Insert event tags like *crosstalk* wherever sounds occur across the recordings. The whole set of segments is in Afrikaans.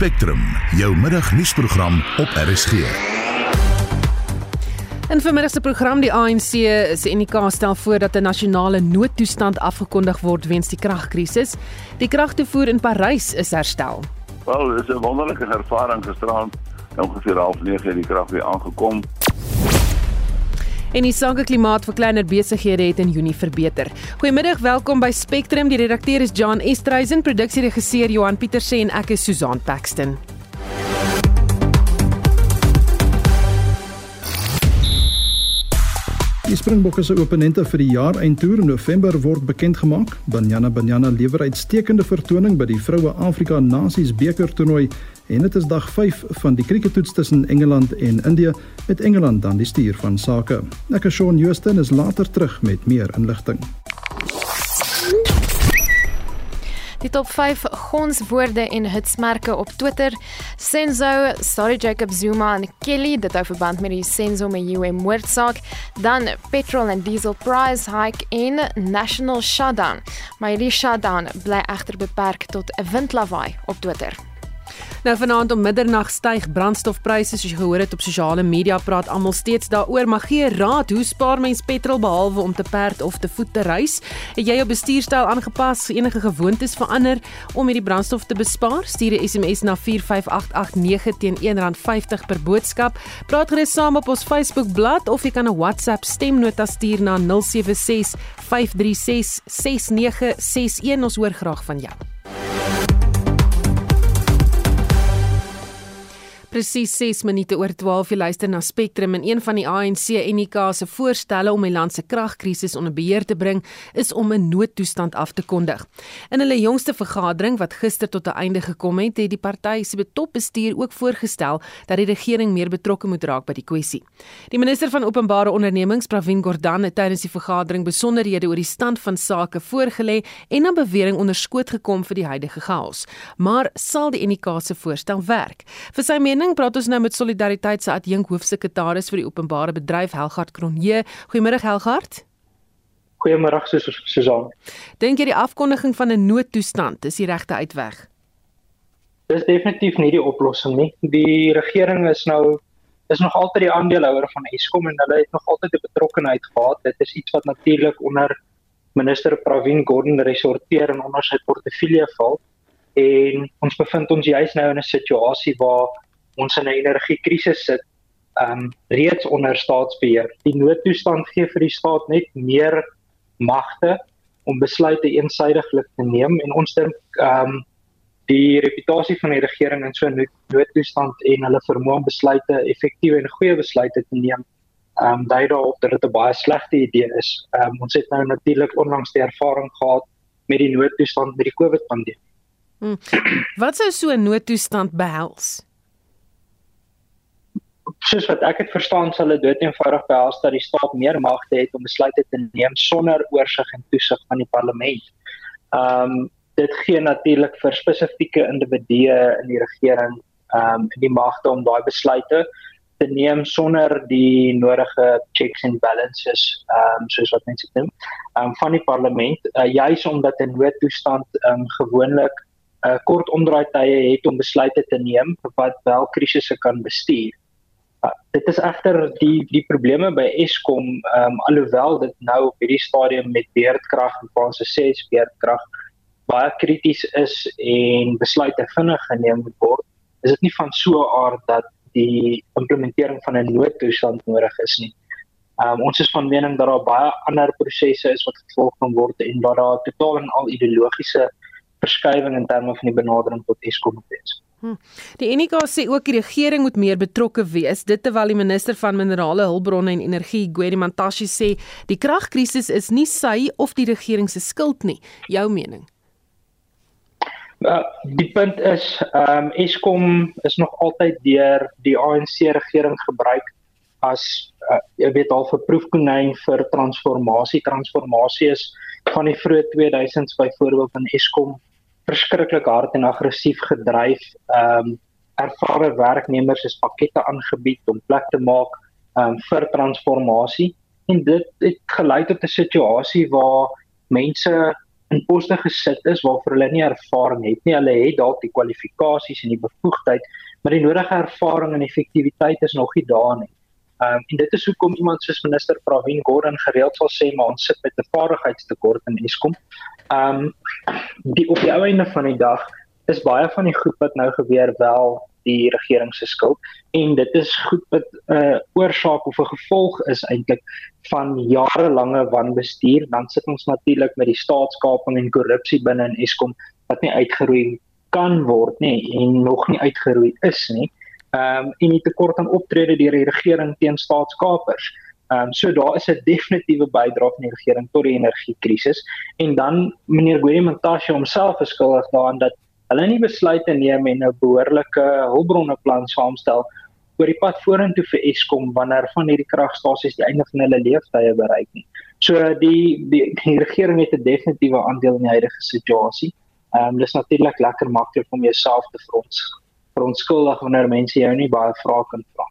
Spectrum, jou middagnuusprogram op RSG. In vermiddag se program die ANC se UNIKA stel voor dat 'n nasionale noodtoestand afgekondig word weens die kragkrisis. Die kragtoevoer in Parys is herstel. Wel, dit is 'n wonderlike ervaring gisterand. Ongeveer 09:30 het die krag weer aangekom. En die sake klimaat vir kleiner besighede het in Junie verbeter. Goeiemiddag, welkom by Spectrum. Die redakteur is John Estreisen, produksieregisseur Johan Pieterse en ek is Susan Paxton. Die Springbokke se oponente vir die jaar eindtoer in November word bekend gemaak. Banyana Banyana lewer uitstekende vertoning by die Vroue Afrika Nasies beker toernooi en dit is dag 5 van die krieketoets tussen Engeland en Indië met Engeland dan die stuur van sake. Ek is Shaun Justin is later terug met meer inligting. Die top 5 gonswoorde en hitsmerke op Twitter: Senzo, Sorry Jacob Zuma en Kelly, dit hou verband met die Senzo Mayuwe moordsaak, dan petrol en diesel price hike en national shutdown. Maar hierdie shutdown bly egter beperk tot 'n windlawaai op Twitter. Nou vanaand om middernag styg brandstofpryse soos jy gehoor het op sosiale media praat almal steeds daaroor maar gee raad hoe spaar mens petrol behalwe om te perd of te voet te reis? Het jy jou bestuurstyl aangepas enige gewoontes verander om hierdie brandstof te bespaar? Stuur 'n SMS na 45889 teen R1.50 per boodskap. Praat gerus saam op ons Facebook bladsy of jy kan 'n WhatsApp stemnota stuur na 076 536 6961 ons hoor graag van jou Presies 6 minute oor 12 jy luister na Spectrum en een van die ANC en NK se voorstelle om die land se kragkrisis onder beheer te bring is om 'n noodtoestand af te kondig. In hulle jongste vergadering wat gister tot 'n einde gekom het, het die party se topbestuur ook voorgestel dat die regering meer betrokke moet raak by die kwessie. Die minister van openbare ondernemings, Pravin Gordhan, het tydens die vergadering besonderhede oor die stand van sake voorgelê en 'n bewering onderskoot gekom vir die huidige chaos. Maar sal die NK se voorstel werk? Vir sy mening praat ons nou met Solidariteit se adjunk hoofsekretaris vir die openbare bedryf Helgard Kronje. Goeiemôre Helgard. Goeiemôre Susan. Dink jy die afkondiging van 'n noodtoestand is die regte uitweg? Dis definitief nie die oplossing nie. Die regering is nou is nog altyd die aandeelhouer van Eskom en hulle het nog altyd 'n betrokkeheid gehad. Dit is iets wat natuurlik onder minister Pravin Gordhan resorteer en onder sy portefeulje val. En ons bevind ons juis nou in 'n situasie waar ons in 'n energiekrisis sit, ehm um, reeds onder staatsbeheer. Die noodtoestand gee vir die staat net meer magte om besluite eensydiglik te neem en ons dink ehm um, die reputasie van die regering in so 'n noodtoestand en hulle vermoë om besluite effektiewe en goeie besluite te neem ehm um, dui daarop dat dit 'n baie slegte idee is. Ehm um, ons het nou natuurlik onlangs die ervaring gehad met die noodtoestand met die COVID-pandemie. Hmm. Wat sou so 'n noodtoestand behels? Soos wat ek dit verstaan sal dit dood eenvoudig behels dat die staat meer magte het om besluite te neem sonder oorsig en toesig van die parlement. Ehm um, dit gee natuurlik vir spesifieke individue in die regering ehm um, die magte om daai besluite te neem sonder die nodige checks and balances ehm um, soos wat mense noem ehm um, van die parlement uh, juis omdat 'n noodtoestand ehm um, gewoonlik 'n uh, kort omdraaitye het om besluite te neem wat wel krisisse kan bestuur. Dit is egter die die probleme by Eskom, ehm um, alhoewel dit nou op hierdie stadium met beerdkrag en fase 6 beerdkrag baie krities is en besluite vinnig geneem moet word, is dit nie van so 'n aard dat die implementering van 'n noodtoestand nodig is nie. Ehm um, ons is van mening dat daar baie ander prosesse is wat gevolg kan word en dat daar totaal en al ideologiese verskywing in terme van die benadering tot Eskom is. Hm. Die NK sê ook die regering moet meer betrokke wees. Dit terwyl die minister van minerale hulpbronne en energie, Gwedi Mantashe sê die kragkrisis is nie sy of die regering se skuld nie. Jou mening? Uh, die punt is, ehm um, Eskom is nog altyd deur die ANC regering gebruik as uh, jy weet al vir proefkonyn vir transformasie. Transformasie is van die vroeë 2000s byvoorbeeld in Eskom verskriklik hard en aggressief gedryf. Ehm um, ervare werknemers is pakkette aangebied om plek te maak um, vir transformasie en dit het gelei tot 'n situasie waar mense in poste gesit is waarvoor hulle nie ervaring het nie. Hulle het dalk die kwalifikasies en die bevoegdheid, maar die nodige ervaring en effektiwiteit is nog nie daar nie. Um, en dit is hoekom iemand soos minister Pravin Gordhan gereeld sal sê maar ons sit met 'n vaardigheidstekort in Eskom. Ehm um, die op die einde van die dag is baie van die goed wat nou gebeur wel die regering se skuld en dit is goed wat 'n uh, oorsaak of 'n gevolg is eintlik van jarelange wanbestuur dan sit ons natuurlik met die staatskaping en korrupsie binne in Eskom wat nie uitgeroei kan word nie en nog nie uitgeroei is nie. Ehm um, en die tekort aan optrede deur die regering teen staatskapers. Ehm um, so daar is 'n definitiewe bydrae van die regering tot die energiekrisis en dan meneer Gwedimantashe homself is skuldig daaraan dat hulle nie besluite neem en 'n behoorlike hulpbronne plan saamstel oor die pad vorentoe vir Eskom wanneer van hierdie kragstasies die einde van hulle lewensduur bereik nie. So die die, die regering het 'n definitiewe aandeel in die huidige situasie. Ehm um, dis natuurlik lekker maklik om jouself te frons verontskuldig wanneer mense jou nie baie vrae kan vra.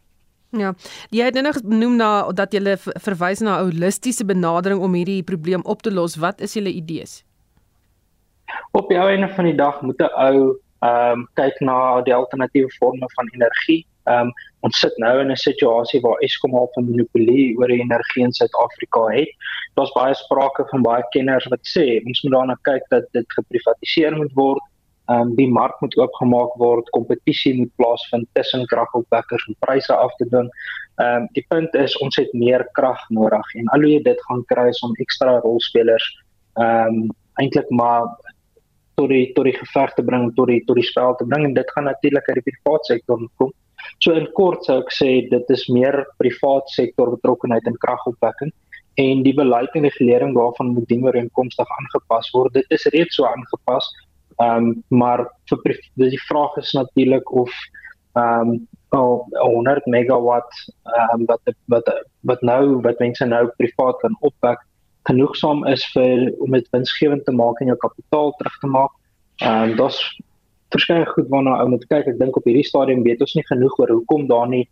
Ja, jy het nou genoem na dat jy verwys na 'n holistiese benadering om hierdie probleem op te los. Wat is julle idees? op die einde van die dag moet 'n ou ehm um, kyk na die alternatiewe forme van energie. Ehm um, ons sit nou in 'n situasie waar Eskom al 'n monopolie oor die energie in Suid-Afrika het. Daar's baie sprake van baie kenners wat sê ons moet daarna kyk dat dit geprivatiseer moet word. Ehm um, die mark moet oopgemaak word, kompetisie moet plaasvind tussen kragopwekkers om pryse af te dwing. Ehm um, die punt is ons het meer krag nodig en al hoe jy dit gaan kry is om ekstra rolspelers ehm um, eintlik maar tot die tot die geveg te bring tot die tot die spel te bring en dit gaan natuurlik uit die private sektor kom. So in kort sou ek sê dit is meer private sektor betrokkenheid in kragopwekking en die beleid en regulering daarvan moet dienooreenkomstig aangepas word. Dit is reeds so aangepas. Ehm um, maar vir die vraag is natuurlik of ehm um, oh, 100 megawatt ehm um, wat wat wat nou wat mense nou privaat kan opwek genoegsaam is vir om dit winsgewend te maak en jou kapitaal terug te maak. Ehm um, daar's verskeie goed waarna ou moet kyk. Ek dink op hierdie stadium weet ons nie genoeg oor hoekom daar nie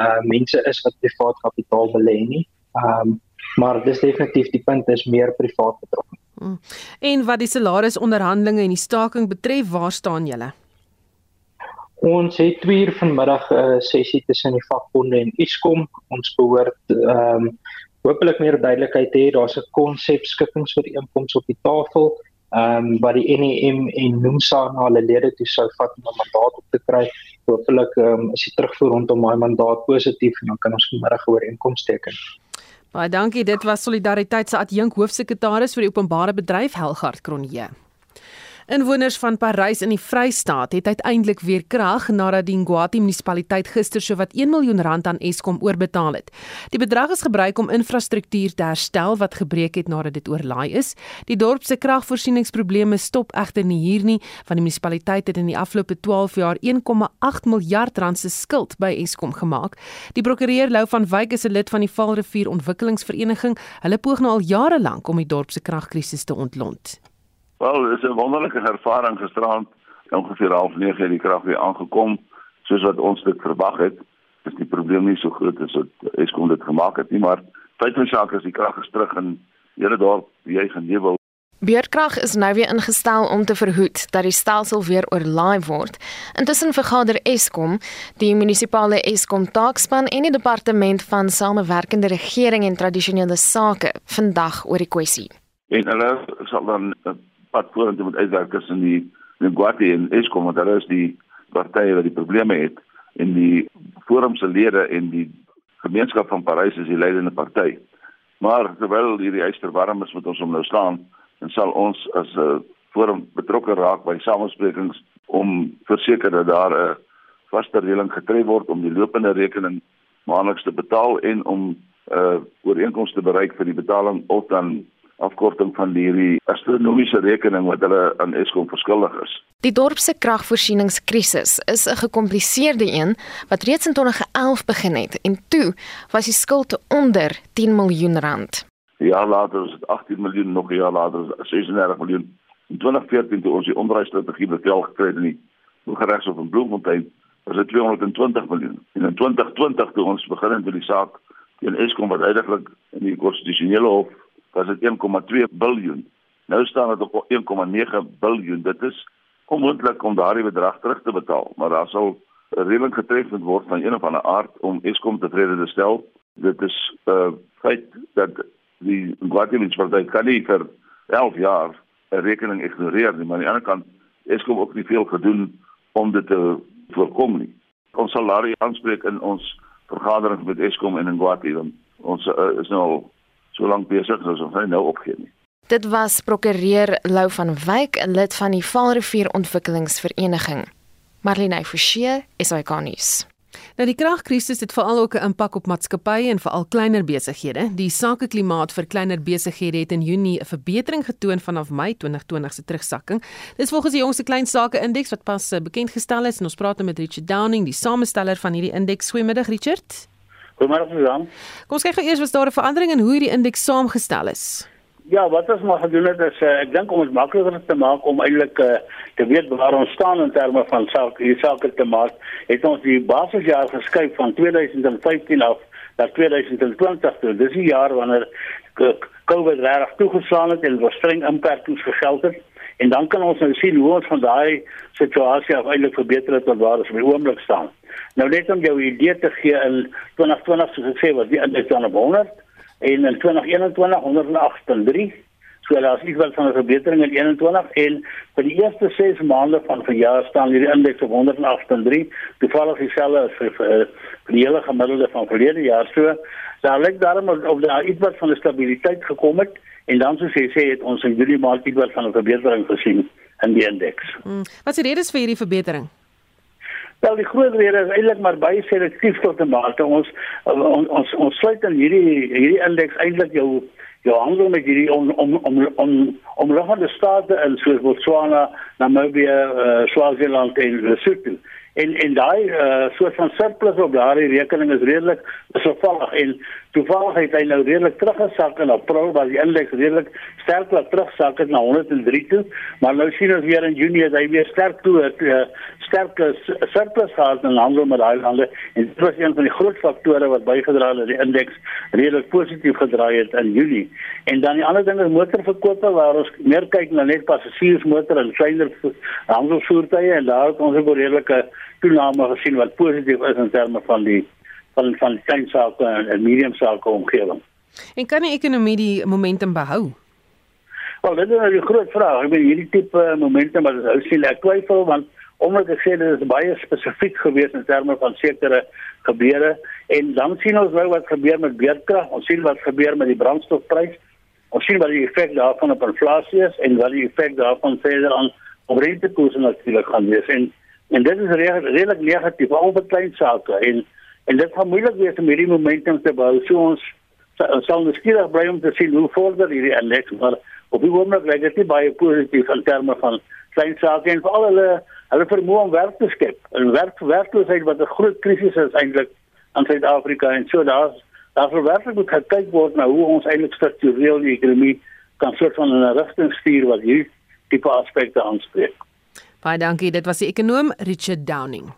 uh mense is wat privaat kapitaal belê nie. Ehm um, maar dis definitief die punt is meer privaat betrokke. Hmm. En wat die salarisonderhandelinge en die staking betref, waar staan julle? Ons het twee uur vanmiddag 'n uh, sessie tussen die vakbonde en Eskom. Ons behoort ehm um, hopelik meer duidelikheid hê. Daar's 'n konsep skikkings vir inkomste op die tafel. Ehm um, wat die NEM en NUMSA na hulle lede toe sou vat om 'n mandaat op te kry. Hopelik ehm um, is die terugvoer rondom daai mandaat positief en dan kan ons vanmiddag oor inkomste teken. Baie dankie. Dit was Solidariteit se adjunk hoofsekretaris vir die openbare bedryf Helgard Kronje. Inwoners van Parys in die Vrystaat het uiteindelik weer krag nadat die Ngwati munisipaliteit gister sowat 1 miljoen rand aan Eskom oorbetaal het. Die bedrag is gebruik om infrastruktuur te herstel wat gebreek het nadat dit oorlaai is. Die dorp se kragvoorsieningsprobleme stop egter nie hier nie, want die munisipaliteit het in die afgelope 12 jaar 1,8 miljard rand se skuld by Eskom gemaak. Die prokureur Lou van Wyk is 'n lid van die Vaalrivier Ontwikkelingsvereniging. Hulle poog nou al jare lank om die dorp se kragkrisis te ontlont. Wel, dit is 'n wonderlike ervaring gisterand. Ongeveer 09:30 het die krag weer aangekom soos wat ons dit verwag het. Dis die probleem nie so groot as wat Eskom dit gemaak het nie, maar feit van saak is die krag is terug in hele dorp wie hy genewel. Beurtkrag is nou weer ingestel om te verhoed dat die stelsel weer oorlaai word. Intussen vergader Eskom, die munisipale Eskom taakspan en die departement van samewerkende regering en tradisionele sake vandag oor die kwessie. En hulle sal dan pad vorentoe moet uitwerk tussen die Ngwati en Eskom want hulle is die partye wat die probleme het en die forum se lede en die gemeenskap van Parys is die leidende party. Maar terwyl hierdie eister warm is met ons om nou staan, dan sal ons as 'n uh, forum betrokke raak by samesprekings om verseker dat daar 'n vaste reëling getref word om die lopende rekening maandeliks te betaal en om 'n uh, ooreenkoms te bereik vir die betaling of dan afkorting van hierdie astronomiese rekening wat hulle aan Eskom verskuldig is. Die dorp se kragvoorsieningskrisis is 'n gekompliseerde een wat reeds in 2011 begin het en toe was die skuld onder 10 miljoen rand. Ja, later is dit 18 miljoen, nog 'n jaar later is 36 miljoen. In 2014 toe ons die onderwysstrategie bevel gekry het in die Hooggeregshof in Bloemfontein, was dit 220 miljoen. En in 2020 toe ons begin met die saak teen Eskom wat uiteindelik in die konstitusionele hof was dit 1,2 biljoen. Nou staan dit op 1,9 miljard. Dit is onmoontlik om daardie bedrag terug te betaal, maar daar sal 'n reëling getref moet word van een of ander aard om Eskom tevrede te stel. Dit is 'n uh, feit dat die Guatemala kan nie vir 11 jaar 'n rekening ignoreer nie, maar aan die ander kant Eskom ook nie veel gedoen om dit te voorkom nie. Ons sal later aanspreek in ons vergadering met Eskom en in Guatemala. Ons uh, is nou al so lank besig, ons gaan nou opgee nie. Dit was prokureur Lou van Wyk, lid van die Vaalrivier Ontwikkelingsvereniging. Marlene Forsie, SAK nuus. Nou die kragkrisis het veral ook 'n impak op maatskappye en veral kleiner besighede. Die sakeklimaat vir kleiner besighede het in Junie 'n verbetering getoon vanaf Mei 2020 se terugsakking. Dis volgens die jongste klein sake indeks wat pas eh, bekend gestel is en ons praat nou met Richard Downing, die samesteller van hierdie indeks. Goeiemiddag Richard. Goeiemôre Susan. Kom ons kyk gou eers was daar 'n verandering in hoe hierdie indeks saamgestel is. Ja, wat ons maar gedoen het is uh, ek dink om dit makliker te maak om eintlik uh, te weet waar ons staan in terme van saak hier sake te maak, het ons die basisjaar geskuif van 2015 af na 2020 toe. Dis die jaar wanneer COVID reg toegeslaan het en was streng inperkings gegeld het. En dan kan ons nou sien hoe ons van daai situasie af eintlik verbeter het tot waar ons by oomblik staan. Nou net om jou idee te gee in 2020 soos ek sê was die indeks dan op 100 en in 2021 108.3 so daar's iets wat van 'n verbetering in 21 en vir die eerste 6 maande van verjaar staan hierdie indeks op 108.3 toevallig dieselfde as vir, vir, vir die hele gemiddelde van verlede jaar. So daar lyk daarom of daar iets wat van 'n stabiliteit gekom het en dan soos jy sê het ons in Julie maand iets van 'n verbetering gesien in die indeks. Hmm. Wat is die redes vir hierdie verbetering? Wel die groot rede is eintlik maar baie selektief tot 'n mate. Ons ons ons, ons sluit in hierdie hierdie indeks eintlik jou jou handel met hierdie om om om om om liggende state in soos Botswana, Namibië, uh, Swaziland en Lesotho en en daai uh, soort van surplus op daardie rekening is redelik wisselvallig. En toevallig het hy nou redelik teruggesak in April waar die indeks redelik sterk wat terugsak het na 103 toe. Maar nou sien ons weer in Junie dat hy weer sterk toe het uh, sterk surplus gehad in handel met daai lande. En dit was een van die groot faktore wat bygedra het dat die indeks redelik positief gedraai het in Julie en dan die ander ding is motorverkope waar ons meer kyk na net passasiersmotor en kleiner handelsvoertuie. En daar het ons 'n redelike toename gesien wat positief is in terme van die van van klein sake en, medium sake omgewing. En kan die ekonomie die momentum behou? Wel, dit is 'n nou groot vraag. Ek bedoel hierdie tipe momentum wat ons sien, ek twyfel want omdat ek sê dit is baie spesifiek gewees in terme van sekere gebeure en dan sien ons nou wat gebeur met beerdkrag. Ons sien wat gebeur met die brandstofprys. Ons sien wat die effek daarvan op inflasie is en wat die effek daarvan verder aan op rentekoerse natuurlik gaan wees. En En dit is redelik negatief al vir klein sake en en dit gaan moeilik wees om hierdie momentum te bou. So ons sal beskikbaar bly om te sien hoe vorder hierdie indeks maar op die oomblik lyk dit nie baie positief in terme van klein sake en veral hulle hulle vermoë om werk te skep. En werk werkloosheid wat 'n groot krisis is eintlik in Suid-Afrika en so daar's daarvoor werklik moet gekyk word na hoe ons eintlik struktureel die ekonomie kan soort van in 'n rigting stuur wat hierdie tipe aspekte aanspreek. Baie dankie. Dit was die ekonom Richard Downing.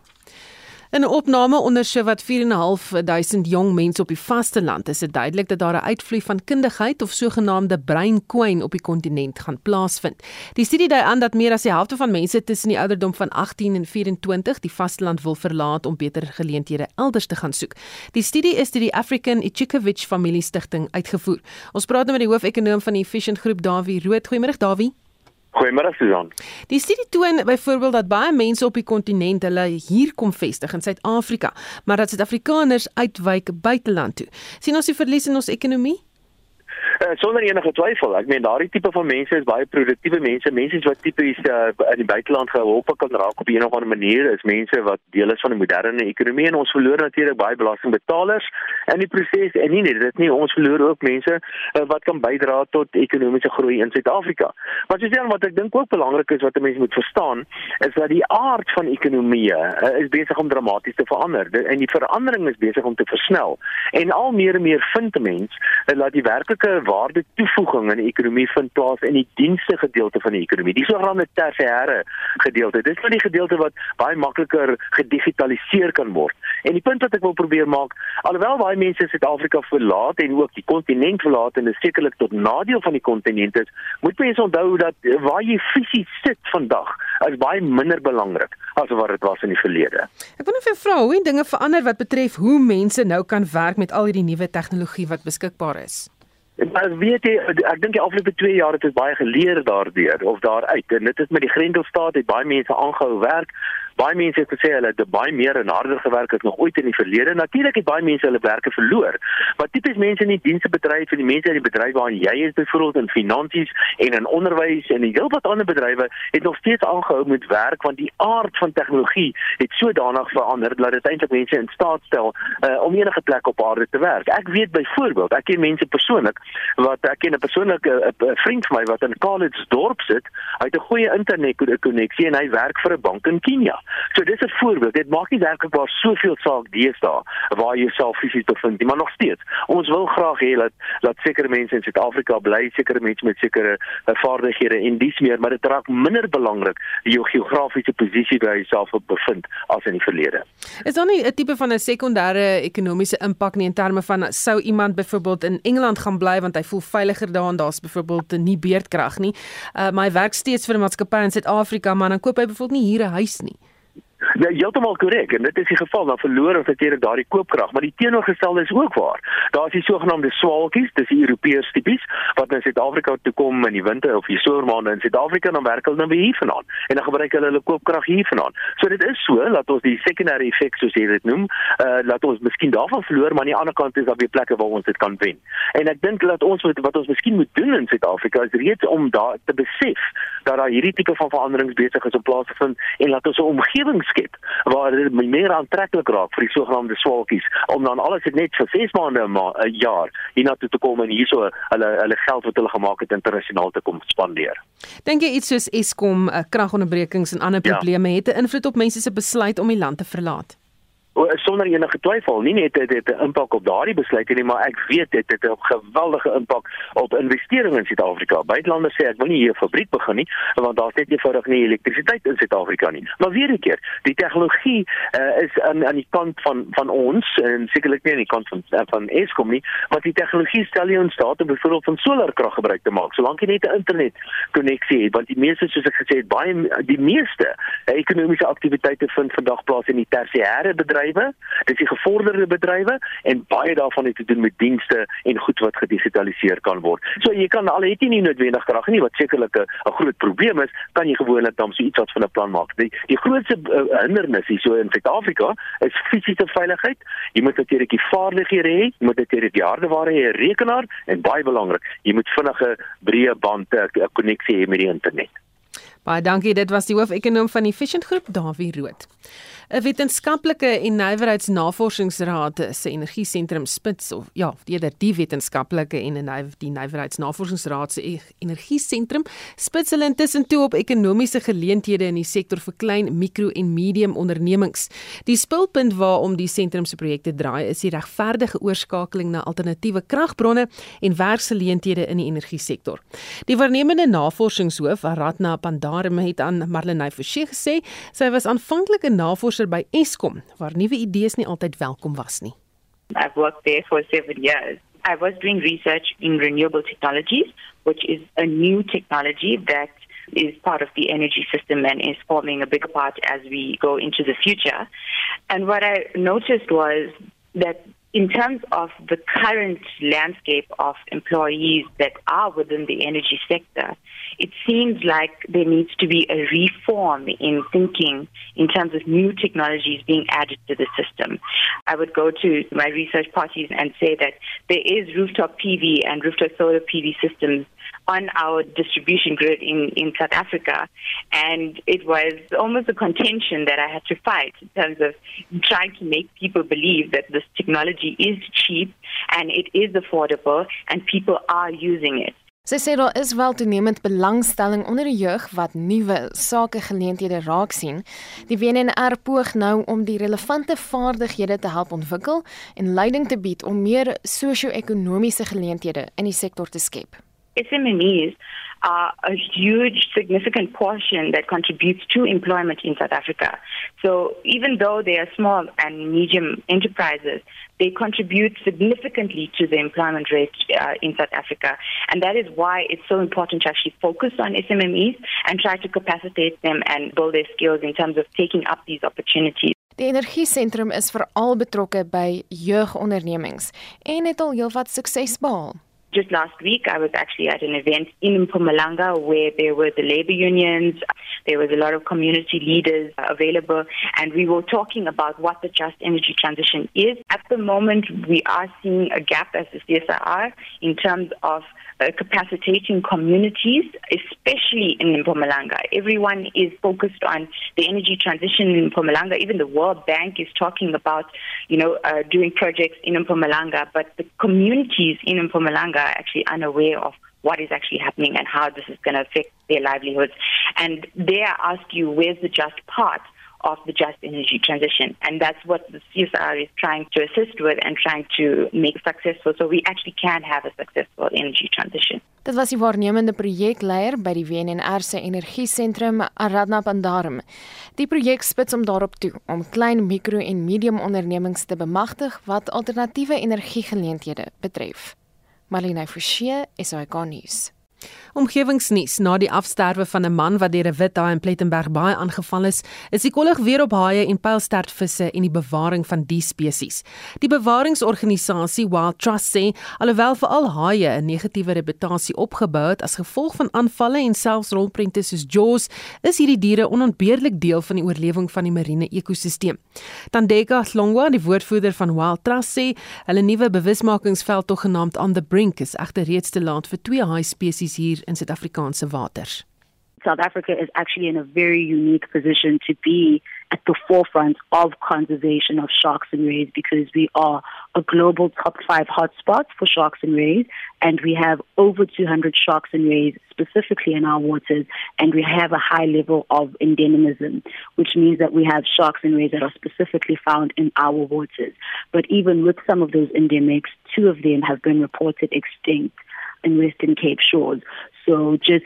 In 'n opname onder so wat 4.500 jong mense op die vasteland is dit duidelik dat daar 'n uitvloei van kundigheid of sogenaamde breinkwyn op die kontinent gaan plaasvind. Die studie dui aan dat meer as die helfte van mense tussen die ouderdom van 18 en 24 die vasteland wil verlaat om beter geleenthede elders te gaan soek. Die studie is deur die African Ichikovich Familie Stichting uitgevoer. Ons praat nou met die hoofekonoom van die Efficient Groep, Dawie Rood. Goeiemôre Dawie. Goeiemôre Susan. Die studie toon byvoorbeeld dat baie mense op die kontinent hulle hier kom vestig in Suid-Afrika, maar dat Suid-Afrikaners uitwyk buiteland toe. sien ons die verlies in ons ekonomie? Uh, sonder enige twyfel. Ek meen daardie tipe van mense is baie produktiewe mense, mense wat tipies uh, in die buiteland gehelp kan raak op 'n of ander manier. Is mense wat deel is van die moderne ekonomie en ons verloor natuurlik baie belastingbetalers in die proses. En nie net dit nie, ons verloor ook mense uh, wat kan bydra tot ekonomiese groei in Suid-Afrika. Maar soos dan wat ek dink ook belangrik is wat mense moet verstaan, is dat die aard van ekonomieë uh, is besig om dramaties te verander. En die verandering is besig om te versnel. En al meer en meer vind mense uh, dat die werklike waarde toevoeging in die ekonomie vind plaas in die dienste gedeelte van die ekonomie, die sogenaamde tersiêre gedeelte. Dit is nou die gedeelte wat baie makliker gedigitaliseer kan word. En die punt wat ek wil probeer maak, alhoewel baie mense Suid-Afrika verlaat en ook die kontinent verlaat en dit sekerlik tot nadeel van die kontinent is, moet mense onthou dat waar jy fisies sit vandag is baie minder belangrik as wat dit was in die verlede. Ek net vir jou vra hoe dinge verander wat betref hoe mense nou kan werk met al hierdie nuwe tegnologie wat beskikbaar is. Maar weet jy, ek dink die afgelope 2 jaar het ons baie geleer daardeur of daaruit. En dit is met die Grendelstaat het baie mense aangehou werk baie mense het gesê hulle het baie meer en harder gewerk as nog ooit in die verlede. Natuurlik het baie mense hulle werke verloor. Maar tipies mense in die diensbedryf en die mense in die bedryf waarin jy is byvoorbeeld in finansies en in onderwys en heel wat ander bedrywe het nog steeds aangehou met werk want die aard van tegnologie het sodanig verander dat dit eintlik mense in staat stel uh, om enige plek op aarde te werk. Ek weet byvoorbeeld, ek ken mense persoonlik wat ek ken 'n persoonlike uh, vriend van my wat in Kaalitsdorp sit. Hy het 'n goeie internet koneksie en hy werk vir 'n bank in Kenia. So dis 'n voorbeeld. Dit maak nie werklik waar soveel saak deesdae waar jy jouself fisies bevind nie, maar nog steeds. Ons wil graag hê dat dat sekere mense in Suid-Afrika bly, sekere mense met sekere uh, vaardighede en dis meer, maar dit raak minder belangrik jou geografiese posisie waar jy jouself bevind as in die verlede. Is daar nie 'n tipe van 'n sekondêre ekonomiese impak nie in terme van sou iemand byvoorbeeld in Engeland gaan bly want hy voel veiliger daar en daar's byvoorbeeld nie beerdkrag nie. Uh, maar hy werk steeds vir 'n maatskappy in Suid-Afrika, maar dan koop hy byvoorbeeld nie hier 'n huis nie. Ja, heeltemal korrek en dit is die geval dan verloor ons natuurlik daardie koopkrag, maar die teenoorgestelde is ook waar. Daar is die sogenaamde swaalkies, dis die Europeërs tipies wat in Suid-Afrika toe kom in die winter of die somermaande in Suid-Afrika dan werk hulle dan weer hier vanaand en dan gebruik hulle hulle koopkrag hier vanaand. So dit is so dat ons die secondary effect soos jy dit noem, uh laat ons miskien daarvan verloor, maar aan die ander kant is daar weer plekke waar ons dit kan wen. En ek dink dat ons wat ons miskien moet doen in Suid-Afrika is reeds om daar te besef dat daar hierdie tipe van veranderings besig is om plaas te vind en laat ons 'n omgewing skep waar dit meer aantreklik raak vir die sogenaamde swaalkies om dan alles net vir 6 maande 'n jaar hiernatoe te kom en hierso hulle hulle geld wat hulle gemaak het internasionaal te kom spandeer. Dink jy iets soos Eskom, uh, kragonderbrekings en ander ja. probleme ja. het 'n invloed op mense se besluit om die land te verlaat? Sonder enige twyfel nie net dit het 'n impak op daardie besluite nie maar ek weet dit het 'n geweldige impak op investeringe in Suid-Afrika. Buitelanders sê ek wil nie hier 'n fabriek begin nie want daar's net eenvoudig nie elektrisiteit in Suid-Afrika nie. Maar weer 'n keer, die tegnologie uh, is aan aan die kant van van ons en sekerlik nie aan die kant van van Eskom nie, want die tegnologie stel jou in staat om byvoorbeeld van solarkrag gebruik te maak solank jy net 'n internet koneksie het want die meeste soos ek gesê het baie die meeste ekonomiese aktiwiteite vind vandag plaas in die tersiêre bedryf bedrywe, dis die gevorderde bedrywe en baie daarvan het te doen met dienste en goed wat gedigitaliseer kan word. So jy kan al het jy nie noodwendig krag nie wat sekerlik 'n groot probleem is, kan jy gewoonlik dan so iets wat van 'n plan maak. Die die grootste uh, hindernis hier so in Suid-Afrika is fisiese veiligheid. Jy moet natuurlik die vaardighede hê, jy moet natuurlik die hardeware hê, 'n rekenaar en baie belangrik, jy moet vinnige breë band 'n uh, koneksie hê met die internet. Baie dankie, dit was die hoof-ekonoom van die Vision Groep, Dawie Rood. 'n Wetenskaplike en Nywerheidsnavorsingsraad se energiesentrum Spits of ja, eerder die wetenskaplike en die Nywerheidsnavorsingsraad se e-, energiesentrum spits hulle intussen toe op ekonomiese geleenthede in die sektor vir klein, mikro en medium ondernemings. Die spulpunt waarom die sentrum se projekte draai is die regverdige oorskakeling na alternatiewe kragbronne en werksgeleenthede in die energiesektor. Die waarnemende navorsingshoof, Aratna Pandarum, het aan Marlenae Forsie gesê sy was aanvanklik 'n navorser by Eskom waar nuwe idees nie altyd welkom was nie. I've worked there for 7 years. I was doing research in renewable technologies, which is a new technology that is part of the energy system and is forming a bigger part as we go into the future. And what I noticed was that in terms of the current landscape of employees that are within the energy sector, it seems like there needs to be a reform in thinking in terms of new technologies being added to the system. I would go to my research parties and say that there is rooftop PV and rooftop solar PV systems on our distribution grid in, in South Africa. And it was almost a contention that I had to fight in terms of trying to make people believe that this technology is cheap and it is affordable and people are using it. Sy sê daar is wel toenemend belangstelling onder die jeug wat nuwe sakegeleenthede raak sien. Die WNR poog nou om die relevante vaardighede te help ontwikkel en leiding te bied om meer sosio-ekonomiese geleenthede in die sektor te skep. SMMEs are a huge, significant portion that contributes to employment in South Africa. So even though they are small and medium enterprises, they contribute significantly to the employment rate uh, in South Africa. And that is why it's so important to actually focus on SMMEs and try to capacitate them and build their skills in terms of taking up these opportunities. Die energiesentrum is veral betrokke by jeugondernemings en het al heelwat sukses behaal. Just last week, I was actually at an event in Mpumalanga where there were the labor unions, there was a lot of community leaders available, and we were talking about what the just energy transition is. At the moment, we are seeing a gap as the CSIR in terms of uh, capacitating communities, especially in Mpumalanga. Everyone is focused on the energy transition in Mpumalanga. Even the World Bank is talking about, you know, uh, doing projects in Mpumalanga, but the communities in Mpumalanga are actually unaware of what is actually happening and how this is going to affect their livelihoods. And they ask you, where's the just part? Of the just energy transition. And that's what the CSR is trying to assist with and trying to make successful so we actually can have a successful energy transition. Dit was die waarnemende projekleier by die WNR se energiesentrum Aradna Pandarum. Die projek spits om daarop toe om klein, mikro en medium ondernemings te bemagtig wat alternatiewe energiegeleenthede betref. Marlene Forsie, SAK nuus. Omgewingsnuus: Na die afsterwe van 'n man wat deur 'n wit haai in Plettenberg Baai aangeval is, is die kollig weer op haie en pylstertvisse en die bewaring van die spesies. Die bewaringsorganisasie Wild Trust sê alhoewel vir al haie 'n negatiewe reputasie opgebou het as gevolg van aanvalle en selfs rolprente soos Jaws, is hierdie diere onontbeerlik deel van die oorlewing van die marine ekosisteem. Tandeka Hlongwa, die woordvoerder van Wild Trust sê, hulle nuwe bewusmakingsveld tog genaamd On the Brink is egter reeds te laat vir twee haai spesies hier in Suid-Afrikaanse waters. South Africa is actually in a very unique position to be at the forefront of conservation of sharks and rays because we are a global top five hotspot for sharks and rays, and we have over 200 sharks and rays specifically in our waters, and we have a high level of endemism, which means that we have sharks and rays that are specifically found in our waters. But even with some of those endemics, two of them have been reported extinct in Western Cape shores. So just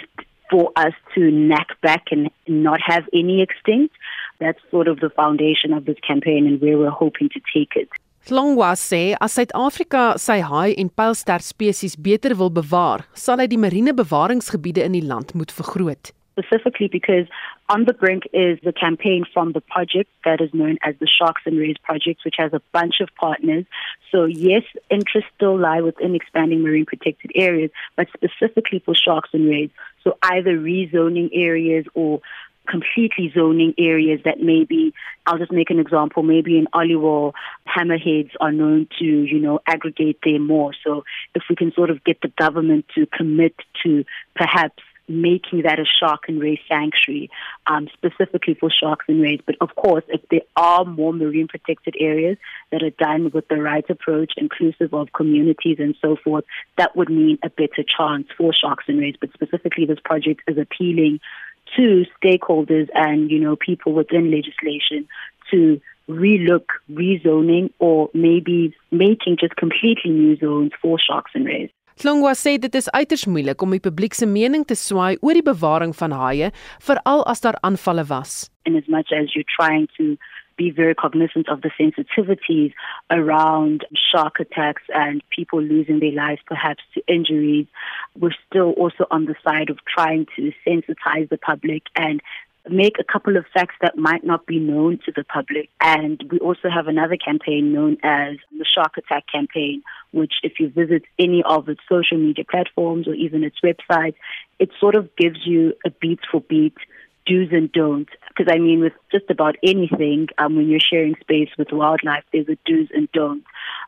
for us to knack back and not have any extinct, that's sort of the foundation of this campaign and where we're hoping to take it. Longwa sê as Suid-Afrika sy haai en pylster spesies beter wil bewaar, sal hy die marine bewaringsgebiede in die land moet vergroot. Specifically because On the Brink is the campaign from the project that is known as the Sharks and Rays Project, which has a bunch of partners. So, yes, interests still lie within expanding marine protected areas, but specifically for sharks and rays. So, either rezoning areas or completely zoning areas that maybe I'll just make an example maybe in Oliwal hammerheads are known to you know aggregate there more so if we can sort of get the government to commit to perhaps making that a shark and ray sanctuary, um, specifically for sharks and rays. But of course, if there are more marine protected areas that are done with the right approach, inclusive of communities and so forth, that would mean a better chance for sharks and rays. But specifically, this project is appealing to stakeholders and you know people within legislation to relook rezoning or maybe making just completely new zones for sharks and rays. Hlongwa sê dit is uiters moeilik om die publiek se mening te swaai oor die bewaring van haie, veral as daar aanvalle was. In as much as you're trying to be very cognizant of the sensitivities around shark attacks and people losing their lives perhaps to injuries, we're still also on the side of trying to sensitize the public and make a couple of facts that might not be known to the public. And we also have another campaign known as the Shark Attack Campaign, which, if you visit any of its social media platforms or even its website, it sort of gives you a beat for beat do's and don'ts. Because I mean, with just about anything, um, when you're sharing space with wildlife, there's a do's and don'ts.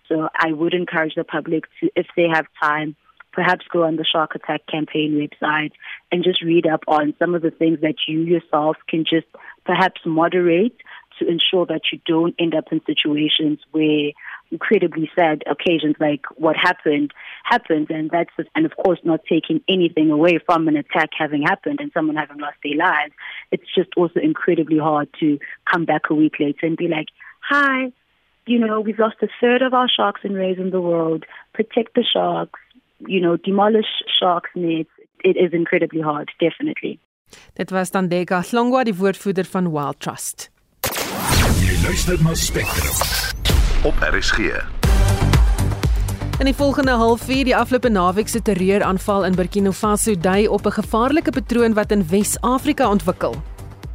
So I would encourage the public to, if they have time, perhaps go on the Shark Attack campaign website and just read up on some of the things that you yourself can just perhaps moderate to ensure that you don't end up in situations where incredibly sad occasions like what happened happens. And that's and of course not taking anything away from an attack having happened and someone having lost their lives. It's just also incredibly hard to come back a week later and be like hi you know we've lost a third of our sharks and rays in the world. Protect the sharks you know demolish sharks nets it is incredibly hard definitely Dit was dan Deka Hlongwa die woordvoerder van Wild Trust. Jy luister na Spectrum op RSG. In die volgende halfuur die afgelope naweek se terreuraanval in Burkina Faso dui op 'n gevaarlike patroon wat in Wes-Afrika ontwikkel.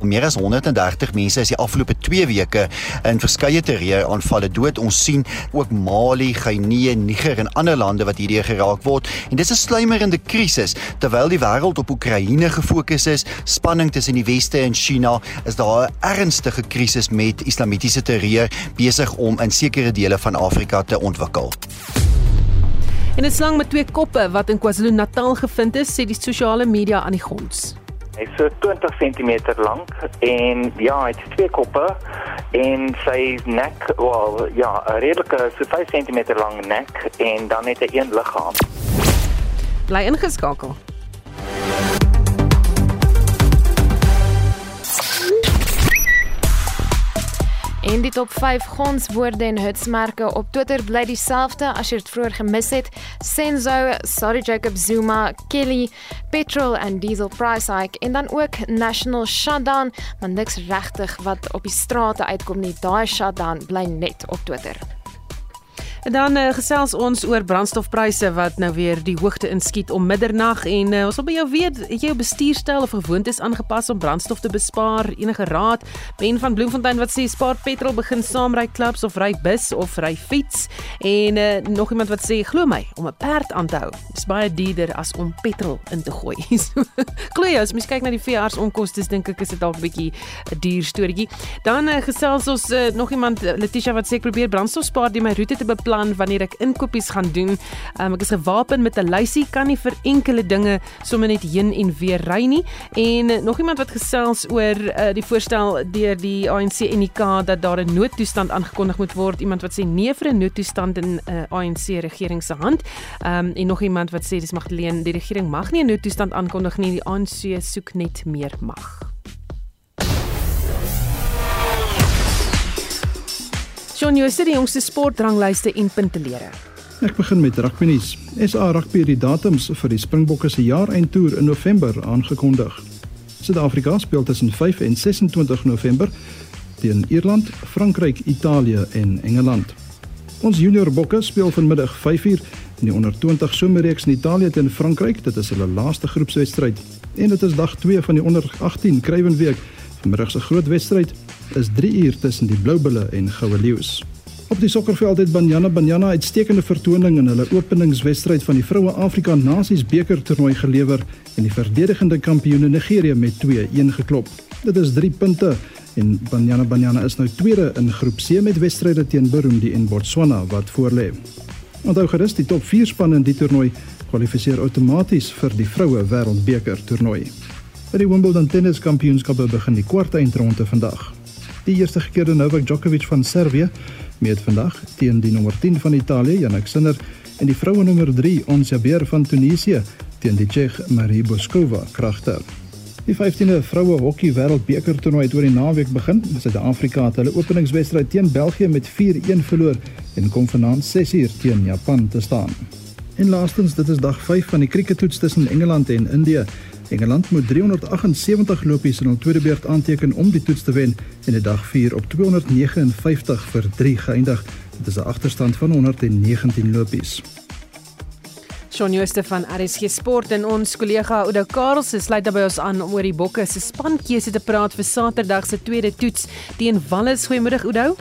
Meer as 130 mense is die afgelope 2 weke in verskeie terreuraanvalle dood. Ons sien ook Mali, Guinea, Niger en ander lande wat hierdeur geraak word. En dis 'n sluimerende krisis terwyl die wêreld op Oekraïne gefokus is. Spanning tussen die weste en China is daar 'n ernstige krisis met islamitiese terreur besig om in sekere dele van Afrika te ontwikkel. En 'n slang met twee koppe wat in KwaZulu-Natal gevind is, sê die sosiale media aan die gons. Hy's so 20 cm lank en ja, hy het twee koppe en sy nek, wel ja, 'n redelike so 5 cm lang nek en dan het hy een liggaam. Bly ingeskakel. En die top 5 gonswoorde en hitsmerke op Twitter bly dieselfde as jy dit vroeër gemis het. Senzo, Sorry Jacob Zuma, Kelly, Petrol and Diesel price hike en dan ook National Shutdown, maar niks regtig wat op die strate uitkom nie. Daai shutdown bly net op Twitter. Dan uh, gesels ons oor brandstofpryse wat nou weer die hoogte inskiet om middernag en uh, ons wil by jou weet, het jy jou bestuurstyl of gewoontes aangepas om brandstof te bespaar? Enige raad? Ben van Bloemfontein wat sê spaar petrol, begin saamry klubs of ry bus of ry fiets? En uh, nog iemand wat sê glo my, om 'n perd aan te hou is baie duurder as om petrol in te gooi. *laughs* glo jy as mens kyk na die veearts onkoste, dink ek is dit dalk 'n bietjie 'n duur storieetjie. Dan uh, gesels ons uh, nog iemand Letitia wat sê ek probeer brandstof spaar deur my roete te beplan plan wanneer ek inkopies gaan doen. Um, ek is gewapen met 'n lysie, kan nie vir enkele dinge sommer net heen en weer ry nie. En uh, nog iemand wat gesels oor uh, die voorstel deur die ANC en die K dat daar 'n noodtoestand aangekondig moet word. Iemand wat sê nee vir 'n noodtoestand in 'n uh, eh, ANC regering se hand. Um, en nog iemand wat sê dis Magdalene, die regering mag nie 'n noodtoestand aankondig nie. Die ANC soek net meer mag. Shaun Jooste die jongste sportranglyste en puntelere. Ek begin met rugby nuus. SA Rugby het die datums vir die Springbokke se jaareindtoer in November aangekondig. Suid-Afrika speel tussen 5 en 26 November teen Ierland, Frankryk, Italië en Engeland. Ons junior bokke speel vanmiddag 5uur in die onder 20 somerreeks in Italië teen Frankryk. Dit is hulle laaste groepswedstryd en dit is dag 2 van die onder 18 Kruiwenweek. Vanmiddag se groot wedstryd is 3 uur tussen die Blou Bulle en Goue Leeu's. Op die sokkerveld het Banyana Banyana uitstekende vertoning in hulle openingswedstryd van die Vroue Afrika Nasies beker toernooi gelewer en die verdedigende kampioene Nigerië met 2-1 geklop. Dit is 3 punte en Banyana Banyana is nou tweede in groep C met wedstryde teen Burundi en Botswana wat voorlê. Onthou gerus die top 4 spanne in die toernooi kwalifiseer outomaties vir die Vroue Wêreldbeker toernooi. By die Wimbledon Tenniskampioenskappe begin die kwartfinale vandag. Die eerste gekeerde Novak Djokovic van Servië meet vandag teen die nommer 10 van Italië, Jannik Sinner, en die vroue nommer 3, Ons Jabeur van Tunesië, teen die Tsjeeg Marie Boskova kragter. Die 15de vroue hokkie wêreldbeker toernooi het oor die naweek begin. Suid-Afrika het hulle openingswedstryd teen België met 4-1 verloor en kom vanaand 6uur teen Japan te staan. En laastens, dit is dag 5 van die krieketoets tussen Engeland en Indië. Engeland moet 378 lopies in hul tweede beurt aanteken om die toets te wen en 'n dag 4 op 259 vir 3 geëindig. Dit is 'n agterstand van 119 lopies. Shaun Jooste van RSG Sport en ons kollega Oudo Karls sluit by ons aan om oor die bokke se spankeuse te praat vir Saterdag se tweede toets teen Wallis. Goeiemôre Oudo.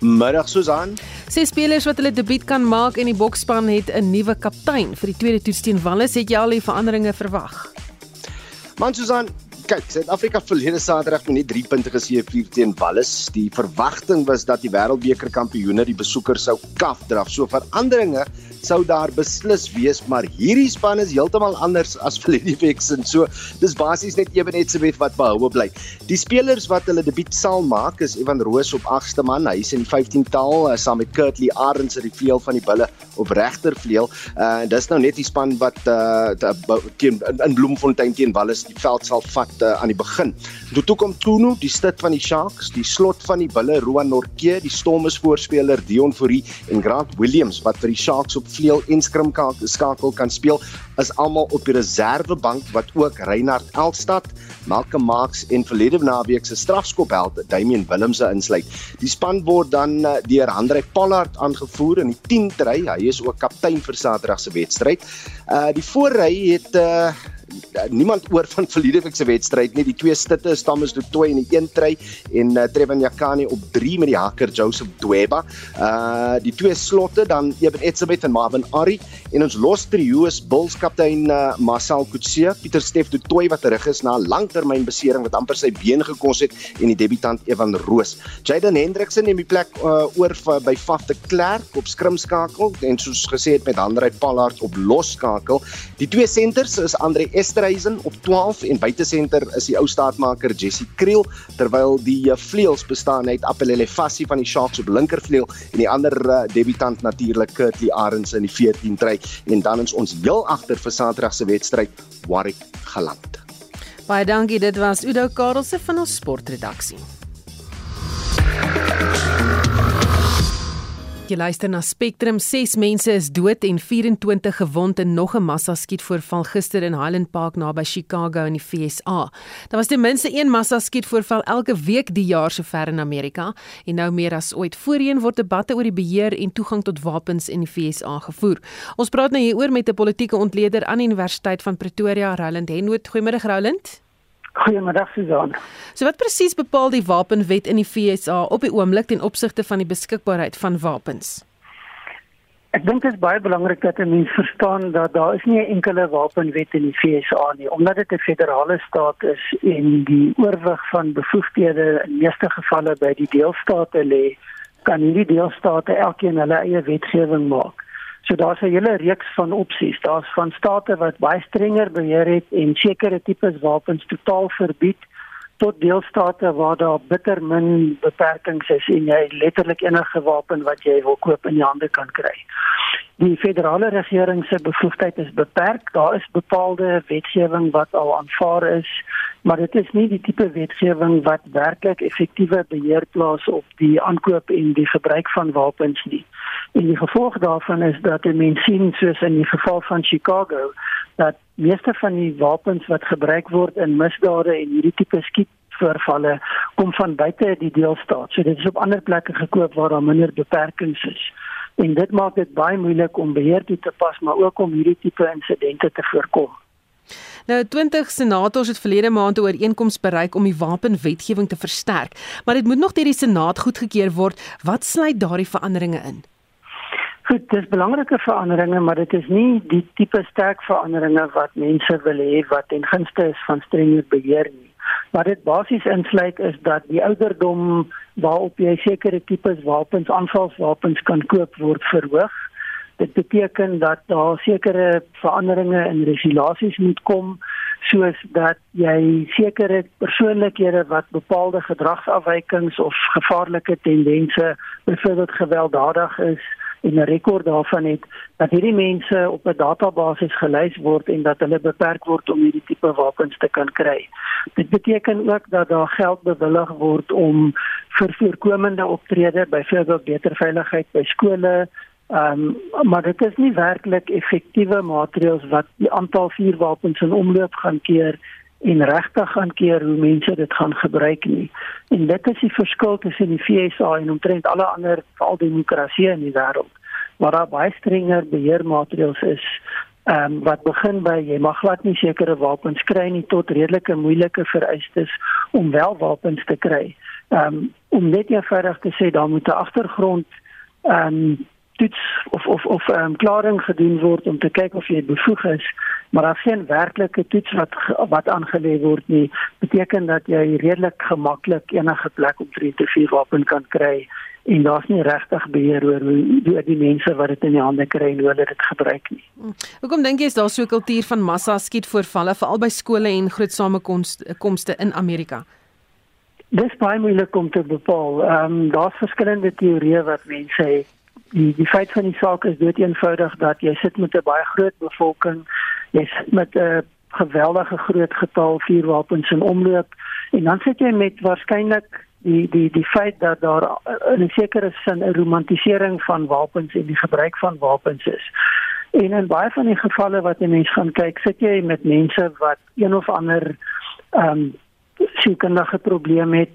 Middag Susan. Ses spelers wat hulle debuut kan maak en die boksspan het 'n nuwe kaptein vir die tweede toets teen Wallis. Het jy al die veranderinge verwag? Man Susan, kyk, Suid-Afrika verlede Saterdag met net 3 punte geseëvier teen Wallis. Die verwagting was dat die Wêreldbeker kampioene die besoekers sou kaf draf. So veranderinge sou daar beslis wees, maar hierdie span is heeltemal anders as week se. So dis basies net Eben Etzebeth wat behoue bly. Die spelers wat hulle debuut sal maak is Evan Roos op 8ste man. Hy's in die 15tal uh, saam met Kurtley Arends uit die vleuel van die Bulle op regtervleuel. Uh dis nou net die span wat uh teen in Bloemfontein teen Wallis die veld sal vat uh, aan die begin. Toe toe kom Tunu, die stit van die Sharks, die slot van die Bulle Roan Norke, die Stormers voorspeler Dion Fourie en Grant Williams wat vir die Sharks op vleuel en skrim skakel kan speel, is almal op die reservebank wat ook Reinhard Elstad, Malcolm Marx en verlede naweek se strafskopheld Damian Willemse insluit. Die span word dan uh, deur Andre Pollard aangevoer in die 10 ry. Hy is ook kaptein vir Saterdag se wedstryd. Uh die voorry het uh niemand oor van verlede week se wedstryd nie. Die twee stitte is Thomas Du Toit in die een try en uh, Trevor Nyakane op 3 met die hakker Joseph Dweba. Uh die twee slotte dan Eben Etzebeth en Marvin Ari en ons los trio is Bulls kaptein uh, Marcel Kutse, Pieter Steff Du Toit wat terug is na 'n langtermyn besering wat amper sy been gekos het en die debutant Evan Roos. Jaden Hendriksen neem die plek uh, oor by Faf de Klerk op skrimskakel en soos gesê het met Andre Pallard op losskakel. Die twee senters is Andre Esterhuizen op 12 en buitesenter is die ou staatmaker Jesse Kriel terwyl die uh, vleuels bestaan uit Apelele Fassi van die Sharks op linkervleuel en die ander uh, debutant natuurlik Kurtley Arends in die 14 try en dan is ons heel agter vir Saterdag se wedstryd Warwick geland. Baie dankie dit was Udo Karelse van ons sportredaksie. Jy luister na Spectrum. 6 mense is dood en 24 gewond in nog 'n massa skietvoorval gister in Highland Park naby Chicago in die VSA. Daar was ten minste een massa skietvoorval elke week die jaar sover in Amerika en nou meer as ooit voorheen word debatte oor die beheer en toegang tot wapens in die VSA gevoer. Ons praat nou hieroor met 'n politieke ontleder aan die Universiteit van Pretoria, Roland Henwood. Goeiemôre Roland. Goeiemiddag Susan. So wat presies bepaal die wapenwet in die FSA op die oomblik ten opsigte van die beskikbaarheid van wapens? Ek dink dit is baie belangrik dat mense verstaan dat daar is nie 'n enkele wapenwet in die FSA nie, omdat dit 'n federale staat is en die oorwig van bevoegdhede in meeste gevalle by die deelstate lê, kan hierdie deelstate elkeen hulle eie wetgewing maak. So daar's 'n hele reeks van opsies. Daar's van state wat baie strenger beheer het en sekere tipes wapens totaal verbied tot deelstate waar daar bitter min beperkings is en jy letterlik enige wapen wat jy wil koop in die hande kan kry. Die federale regering se bevoegdheid is beperk. Daar is bepaalde wetgewing wat al aanvaar is, maar dit is nie die tipe wetgewing wat werklik effektiewe beheer plaas op die aankoop en die gebruik van wapens nie. En die gevolg daarvan is dat mense sien soos in die geval van Chicago dat meeste van die wapens wat gebruik word in misdade en hierdie tipe skietvoorvalle kom van buite die deelstaat. So dit is op ander plekke gekoop waar daar minder beperkings is. En dit maak dit baie moeilik om beheer toe te pas maar ook om hierdie tipe insidente te voorkom. Nou 20 senators het verlede maand 'n ooreenkoms bereik om die wapenwetgewing te versterk, maar dit moet nog deur die Senaat goedgekeur word. Wat sluit daardie veranderinge in? Goed, dis belangrike veranderinge, maar dit is nie die tipe sterk veranderinge wat mense wil hê wat ten gunste is van strenger beheer nie. Wat dit basies insluit is dat die ouderdom waarop jy sekere tipes wapens, aanvalswapens kan koop word verhoog. Dit beteken dat daar sekere veranderinge in regulasies moet kom soos dat jy sekere persoonlikhede wat bepaalde gedragsafwykings of gevaarlike tendense, byvoorbeeld gewelddadig is, en 'n rekord daarvan het dat hierdie mense op 'n database gelys word en dat hulle beperk word om hierdie tipe wapens te kan kry. Dit beteken ook dat daar geld bewillig word om vir voorkomende optrede, byvoorbeeld beter veiligheid by skole, um, maar dit is nie werklik effektiewe maatreëls wat die aantal vuurwapens in omloop gaan keer en regtig gaan keer hoe mense dit gaan gebruik nie. En dit is die verskil tussen die FSA en omtrent alle ander veral demokrasieë in die wêreld waar daar baie strenger beheermaatreëls is. Ehm um, wat begin by jy mag glad nie sekere wapens kry nie tot redelike moeilike vereistes om wel wapens te kry. Ehm um, om net eenvoudig te sê daar moet 'n agtergrond ehm um, toets of of of ehm um, klaring gedoen word om te kyk of jy bevoeg is maar daar geen werklike toets wat wat aangelê word nie beteken dat jy redelik gemaklik enige plek op 3 tot 4 wapen kan kry en daar's nie regtig beheer oor hoe die mense wat dit in die hande kry en hoe hulle dit gebruik nie. Hm. Hoekom dink jy is daar so 'n kultuur van massa skietvoorvalle veral by skole en groot samekomste in Amerika? Dis baie moeilik om te bepaal. Ehm um, daar's verskillende teorieë wat mense het. Die die feit van die saak is dood eenvoudig dat jy sit met 'n baie groot bevolking, jy sit met 'n geweldige groot getal vuurwapens in omloop en dan sit jy met waarskynlik die die die feit dat daar in 'n sekere sin 'n romantisering van wapens en die gebruik van wapens is. En in baie van die gevalle wat jy mens gaan kyk, sit jy met mense wat een of ander ehm um, sielkundige probleem het.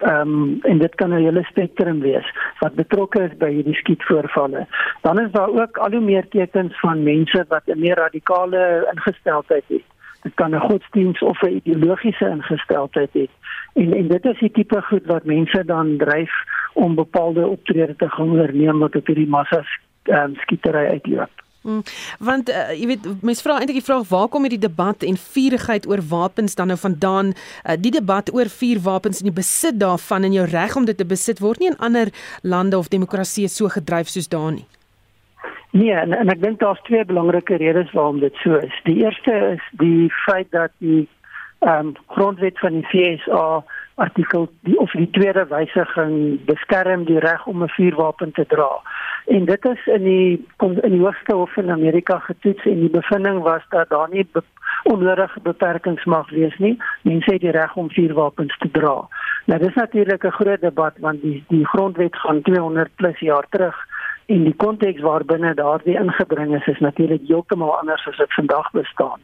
Ehm um, en dit kan 'n hele spektrum wees wat betrokke is by hierdie skietvoorvalle. Dan is daar ook al hoe meer tekens van mense wat 'n meer radikale ingesteldheid het. Dit kan 'n godsdiens of 'n ideologiese ingesteldheid hê. En en dit is die tipe goed wat mense dan dryf om bepaalde optrede te gaan onderneem wat op hierdie massa um, skietery uitloop. Hmm, want uh, jy weet mense vra eintlik die vraag waar kom hierdie debat en vurigheid oor wapens dan nou vandaan uh, die debat oor vuurwapens en die besit daarvan en jou reg om dit te besit word nie in ander lande of demokratieë so gedryf soos daar nie. Nee, en, en ek dink daar's twee belangrike redes waarom dit so is. Die eerste is die feit dat die ehm um, grondwet van die FSA artikel die of die tweede wysiging beskerm die reg om 'n vuurwapen te dra. En dit is in die in die hoogste hof in Amerika getoets en die bevinding was dat daar nie be, onnodige beperkings mag wees nie. Mense het die reg om vuurwapens te dra. Nou dis natuurlik 'n groot debat want die die grondwet gaan 200 plus jaar terug en die konteks waarbinne daardie ingebring is is natuurlik heeltemal anders as dit vandag bestaan.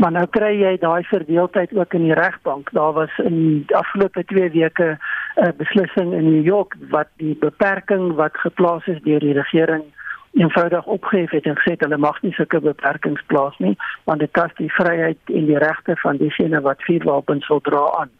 Maar nou kry jy daai verdeeldheid ook in die regbank. Daar was in die afgelope 2 weke 'n beslissing in New York wat die beperking wat geplaas is deur die regering eenvoudig opgehef het en gesê hulle mag nie sulke beperkings plaas nie want dit tas die vryheid en die regte van diegene wat vuurwapens wil dra aan.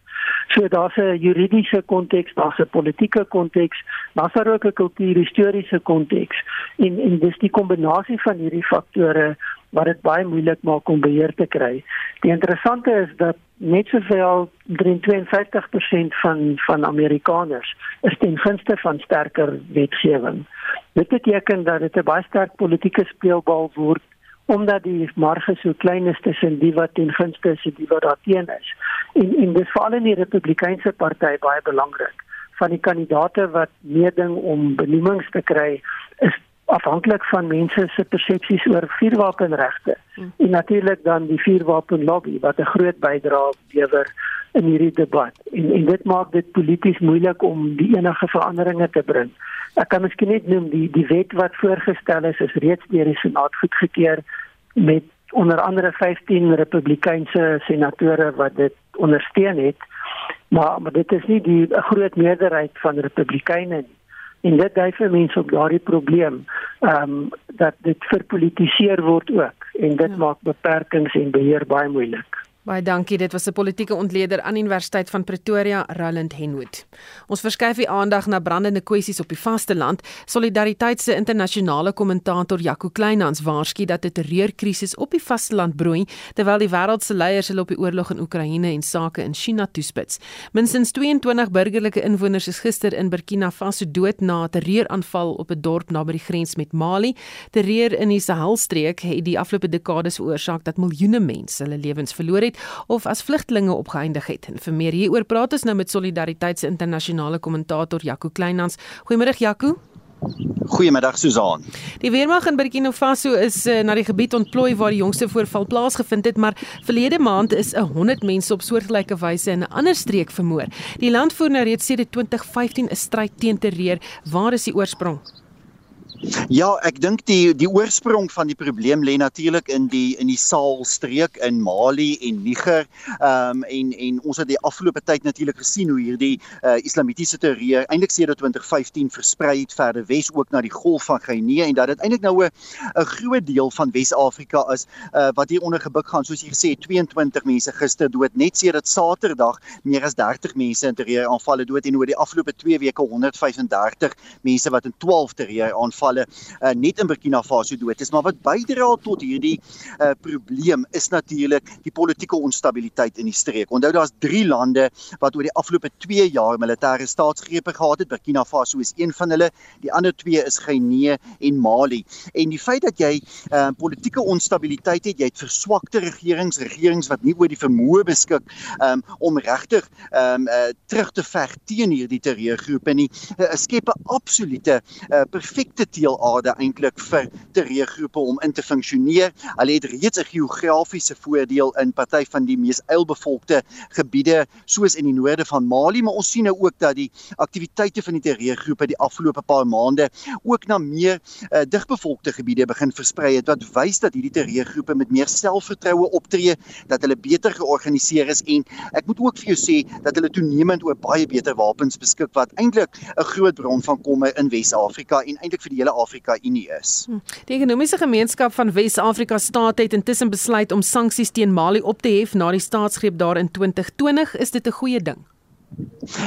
So daar's 'n juridiese konteks, daar's 'n politieke konteks, daar's daar ook 'n kultuurhistoriese konteks. En en dis die kombinasie van hierdie faktore wat dit baie moeilik maak om beheer te kry. Die interessante is dat net soveel 53% van van Amerikaners is ten gunste van sterker wetgewing. Dit beteken dat dit 'n baie sterk politieke speelbal word omdat die marge so klein is tussen die wat ten gunste is en die wat daarteen is. En en dis veral in die Republikeinse party baie belangrik. Van die kandidaate wat meeding om benoemings te kry is afhanklik van mense se persepsies oor vuurwapenregte. Hmm. En natuurlik dan die vuurwapenlobby wat 'n groot bydrae lewer in hierdie debat. En en dit maak dit polities moeilik om die enige veranderinge te bring. Ek kan miskien net noem die die wet wat voorgestel is is reeds deur die Senaat goedgekeur met onder andere 15 Republikeinse senatore wat dit ondersteun het. Maar maar dit is nie die groot meerderheid van Republikeine nie. En dit dui vir mense op daardie probleem ehm um, dat dit verpolitiseer word ook en dit ja. maak beperkings en beheer baie moeilik. Baie dankie. Dit was 'n politieke ontleder aan Universiteit van Pretoria, Roland Henwood. Ons verskuif die aandag na brandende kwessies op die vasteland. Solidariteit se internasionale kommentator Jaco Kleinhans waarsku dat 'n terreurkrisis op die vasteland broei terwyl die wêreld se leiers hulle op die oorlog in Oekraïne en sake in China toespits. Minstens 22 burgerlike inwoners is gister in Burkina Faso dood na 'n terreuraanval op 'n dorp naby die grens met Mali. Terreur in die Sahelstreek het die afgelope dekades veroorsaak dat miljoene mense hulle lewens verloor het of as vlugtelinge opgeëindig het. En vir meer hieroor praat ons nou met Solidariteit se internasionale kommentator Jaco Kleinhans. Goeiemôre Jaco. Goeiemiddag Susan. Die weermag in Burkina Faso is uh, na die gebied ontplooi waar die jongste voorval plaasgevind het, maar verlede maand is 'n 100 mense op soortgelyke wyse in 'n ander streek vermoor. Die land voer nou reeds sedert 2015 'n stryd teen terreur. Waar is die oorsprong? Ja, ek dink die die oorsprong van die probleem lê natuurlik in die in die Saalstreek in Mali en Niger. Ehm um, en en ons het die afgelope tyd natuurlik gesien hoe hierdie uh, islamitiese terreur eintlik sedert 2015 versprei het verder wes ook na die Golf van Guinea en dat dit eintlik nou 'n 'n groot deel van Wes-Afrika is uh, wat hier onder gebuk gaan. Soos jy gesê het, 22 mense gister dood net sedert Saterdag, meer as 30 mense in terreuraanvalle dood en oor die afgelope 2 weke 135 mense wat in 12 terreuraanvalle gevalle uh, net in Burkina Faso dood is. Maar wat bydra tot hierdie uh, probleem is natuurlik die politieke onstabiliteit in die streek. Onthou daar's 3 lande wat oor die afgelope 2 jaar militêre staatsgrepe gehad het. Burkina Faso is een van hulle. Die ander twee is Guinea en Mali. En die feit dat jy uh, politieke onstabiliteit het, jy het verswakte regerings, regerings wat nie oor die vermoë beskik um, om regtig um, uh, terug te veg teen hierdie terreurgroepe nie, uh, skep 'n absolute uh, perfekte teelaarde eintlik vir terreurgroepe om in te funksioneer. Hulle het reeds 'n geografiese voordeel in party van die mees eilbevolkte gebiede soos in die noorde van Mali, maar ons sien nou ook dat die aktiwiteite van die terreurgroepe die afgelope paar maande ook na meer uh, digbevolkte gebiede begin versprei het wat wys dat hierdie terreurgroepe met meer selfvertroue optree, dat hulle beter georganiseer is en ek moet ook vir jou sê dat hulle toenemend oor baie beter wapens beskik wat eintlik 'n groot bron van kommer in Wes-Afrika en eintlik vir die hele Afrika Unie is. Hm. Die ekonomiese gemeenskap van Wes-Afrika staat het intussen besluit om sanksies teen Mali op te hef na die staatsgreep daar in 2020. Is dit 'n goeie ding?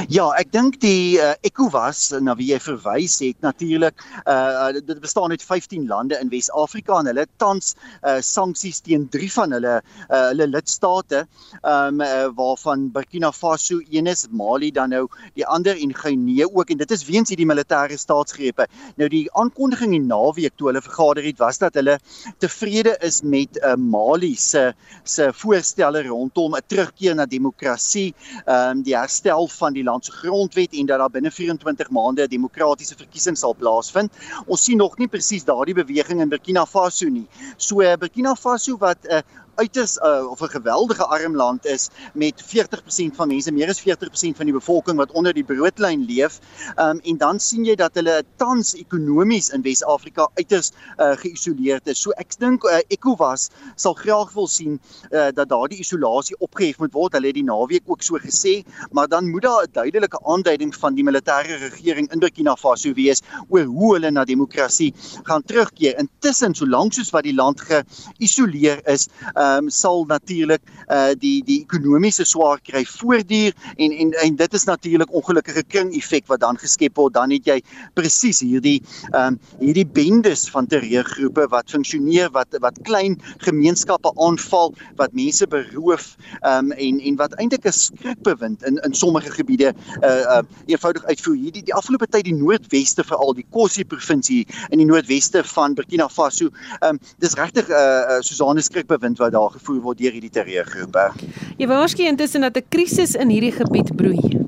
Ja, ek dink die uh, ECOWAS na wie jy verwys het natuurlik uh dit bestaan uit 15 lande in Wes-Afrika en hulle tans uh sanksies teen 3 van hulle uh hulle lidstate um uh, waarvan Burkina Faso een is, Mali dan nou die ander en Guinea ook. En dit is weens hierdie militêre staatsgrepe. Nou die aankondiging die naweek toe hulle vergader het was dat hulle tevrede is met uh Mali se se voorstelle rondom 'n terugkeer na demokrasie, um die herstel herstel van die land se grondwet en dat daar binne 24 maande 'n demokratiese verkiesing sal plaasvind. Ons sien nog nie presies daardie beweging in Burkina Faso nie. So Burkina Faso wat 'n uh, uiters uh, of 'n geweldige arm land is met 40% van mense, meer as 40% van die bevolking wat onder die broodlyn leef. Um, en dan sien jy dat hulle tans ekonomies in Wes-Afrika uiters uh, geïsoleerd is. So ek dink uh, ECOWAS sal graag wil sien uh, dat daardie isolasie opgehef moet word. Hulle het die naweek ook so gesê, maar dan moet daar 'n duidelike aanduiding van die militêre regering in Burkina Faso wees oor hoe hulle na demokrasie gaan terugkeer. Intussen, solank soos wat die land geïsoleer is, uh, ehm um, sal natuurlik eh uh, die die ekonomiese swaar kry voortduur en en en dit is natuurlik ongelukkige kring effek wat dan geskep word. Dan het jy presies hierdie ehm um, hierdie bendes van terreurgroepe wat funksioneer wat wat klein gemeenskappe aanval wat mense beroof ehm um, en en wat eintlik 'n skrikbewind in in sommige gebiede. Eh uh, uh, eenvoudig uitvoer hierdie die afgelope tyd die noordweste veral die Kosi provinsie in die noordweste van Burkina Faso ehm um, dis regtig 'n uh, uh, Susanne skrikbewind wat daar gevoer word deur hierdie terreurgroepe. Jy waarsku intussen dat 'n krisis in hierdie gebied broei.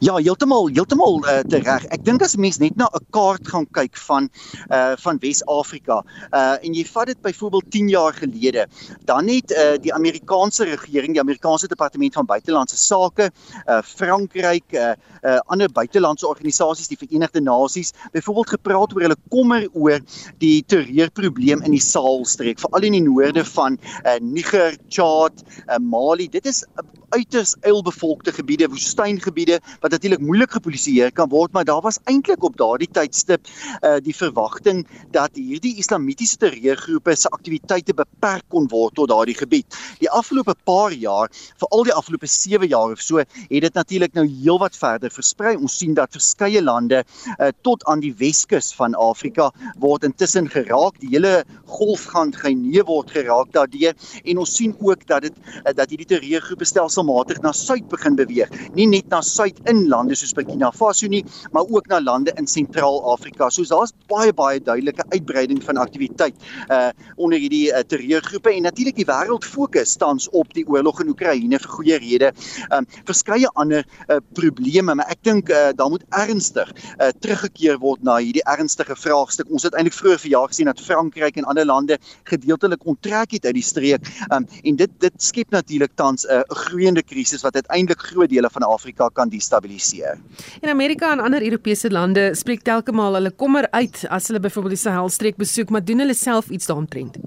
Ja, heeltemal heeltemal uh, reg. Ek dink as mens net na 'n kaart gaan kyk van uh van Wes-Afrika, uh en jy vat dit byvoorbeeld 10 jaar gelede, dan het uh die Amerikaanse regering, die Amerikaanse Departement van Buitelandse Sake, uh Frankryk, uh, uh ander buitelandse organisasies, die Verenigde Nasies, byvoorbeeld gepraat oor hulle kommer oor die terreurprobleem in die Saalstreek, veral in die noorde van uh Niger, Chad, uh Mali. Dit is uh, uiters eilbevolkte gebiede, woestyngebiede wat natuurlik moeilik gepolisieer kan word, maar daar was eintlik op daardie tydstip uh die verwagting dat hierdie islamitiese terreurgroepe se aktiwiteite beperk kon word tot daardie gebied. Die afgelope paar jaar, veral die afgelope 7 jaar of so, het dit natuurlik nou heelwat verder versprei. Ons sien dat verskeie lande uh tot aan die Weskus van Afrika word intussen geraak. Die hele golfgang Guinea word geraak daardeur en ons sien ook dat dit uh, dat hierdie terreurgroepe stelselmatig na suid begin beweeg. Nie net na suid in lande soos Burkina Faso nie, maar ook na lande in Sentraal-Afrika. So daar's baie baie duidelike uitbreiding van aktiwiteit uh onder hierdie uh, terreurgroepe en natuurlik die wêreld fokus tans op die oorlog in Oekraïne vir goeie rede. Um verskeie ander uh probleme, maar ek dink uh daar moet ernstig uh teruggekeer word na hierdie ernstige vraagstuk. Ons het eintlik vroeër verjaar gesien dat Frankryk en ander lande gedeeltelik onttrek het uit die streek. Um en dit dit skep natuurlik tans 'n uh, groeiende krisis wat uiteindelik groot dele van Afrika kan destabiliseer stabiliseer. En Amerika en ander Europese lande spreek telke maal hulle kommer uit as hulle byvoorbeeld die Sahelstreek besoek, maar doen hulle self iets daaromtrent?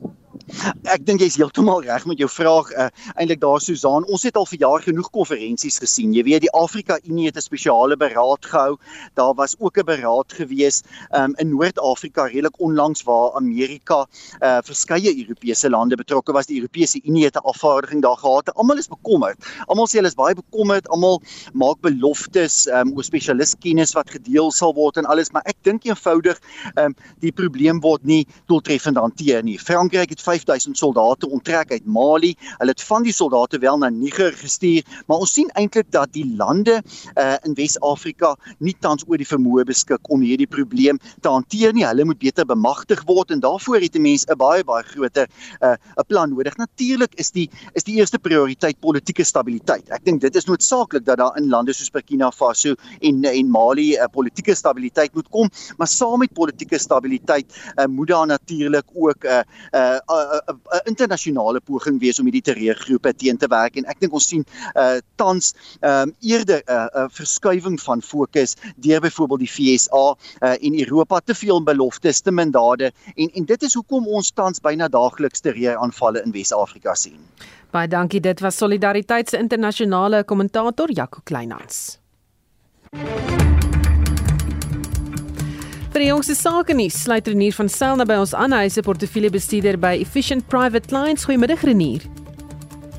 Ek dink jy's heeltemal reg met jou vraag. Uh, Eintlik daar Susan, ons het al vir jaar genoeg konferensies gesien. Jy weet die Afrika Unie het 'n spesiale beraad gehou. Daar was ook 'n beraad gewees um, in Noord-Afrika redelik onlangs waar Amerika uh, verskeie Europese lande betrokke was. Die Europese Unie het 'n afvaardiging daar gehad. Almal is bekommerd. Almal sê hulle is baie bekommerd. Almal maak beloftes um, oor spesialistkennis wat gedeel sal word en alles, maar ek dink eenvoudig um, die probleem word nie doeltreffend hanteer nie. Frankryk het 5000 soldate onttrek uit Mali. Hulle het van die soldate wel na Niger gestuur, maar ons sien eintlik dat die lande uh, in Wes-Afrika nie tans oor die vermoë beskik om hierdie probleem te hanteer nie. Hulle moet beter bemagtig word en daarvoor het 'n mens 'n baie baie groter 'n uh, 'n plan nodig. Natuurlik is die is die eerste prioriteit politieke stabiliteit. Ek dink dit is noodsaaklik dat daar in lande soos Burkina Faso en en Mali 'n uh, politieke stabiliteit moet kom, maar saam met politieke stabiliteit uh, moet daar natuurlik ook 'n uh, 'n uh, uh, uh, uh, internasionale poging wees om hierdie terreurgroepe teen te werk en ek dink ons sien uh, tans um, eerder 'n uh, uh, verskuiwing van fokus deur byvoorbeeld die FSA uh, en Europa te veel beloftes te min dade en en dit is hoekom ons tans byna daagliks terreuraanvalle in Wes-Afrika sien. Baie dankie. Dit was Solidariteit se internasionale kommentator Jaco Kleinhans. Vir die jongste sake nuus sluit Renier van Sail naby ons aan. Hy is 'n portefeuljebestuurder by Efficient Private Clients. Goeiemiddag Renier.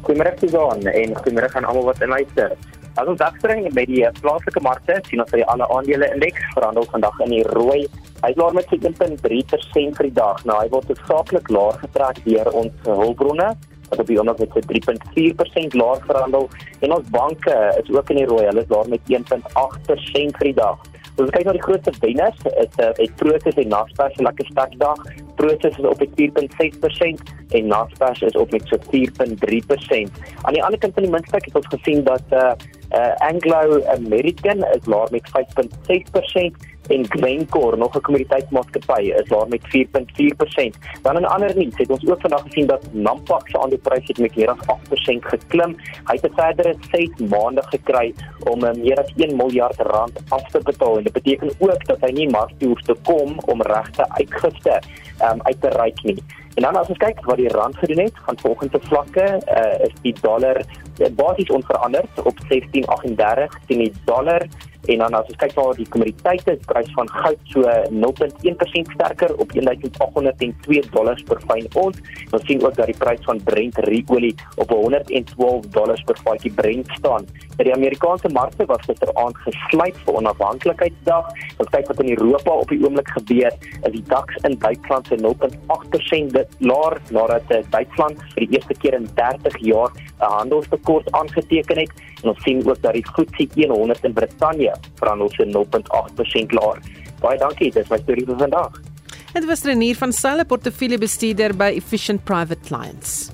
Goeiemiddag Suzan en goeiemiddag aan almal wat inluister. As ons dagstring by die plaaslike markte sien ons dat die alle aandele indeks verhandel vandag in die rooi. Hy laer met 7.3% vir die dag. Nou hy word saaklik laer getrek deur ons hulpbronne wat op die oomblik met 3.4% laer verhandel en ons banke is ook in die rooi. Hulle is laer met 1.8% vir die dag. As jy kyk na die grootste wenners, is uh, het Prosus en Naspers 'n lekker sterk dag. Prosus is op met 4.6% en Naspers is op met so 4.3%. Aan die ander kant van die muntstuk het ons gesien dat uh, uh Anglo American is laer met 5.6% en Glencore, nog 'n kommoditeitsmaatskappy, is laer met 4.4%. Dan in ander nuus het ons ook vandag gesien dat Nampak se aandeleprys het met meer as 8% geklim. Hy het 'n verdere 6 maande gekry om uh, meer as 1 miljard rand af te betaal en dit beteken ook dat hy nie mark toe hoef te kom om regte uitgifte um, uit te reik nie. En dan as ons kyk wat die rand gedoen het, gaan volgens te vlakke uh, is die dollar uh, basies onveranderd op 16.38 teen die dollar en dan as ons kyk na die kommoditeite, die prys van goud so 0.1% sterker op 1802 dollars per fyn ons. Ons sien ook dat die prys van Brent ruolie op 112 dollars per vatjie Brent staan. By die Amerikaanse markte was gisteraand gesluit vir onafhanklikheidsdag. Ons kyk wat in Europa op die oomblik gebeur. Is die DAX in Duitsland se 0.8% dit laer nadat Duitsland vir die eerste keer in 30 jaar 'n handelstekort aangeteken het. Ons sien ook dat die FTSE 100 in Brittanje verhandel so 0.8% laer. Baie dankie, dis my storie vir vandag. Dit was Renier van Selle portefeuljebestuurder by Efficient Private Clients.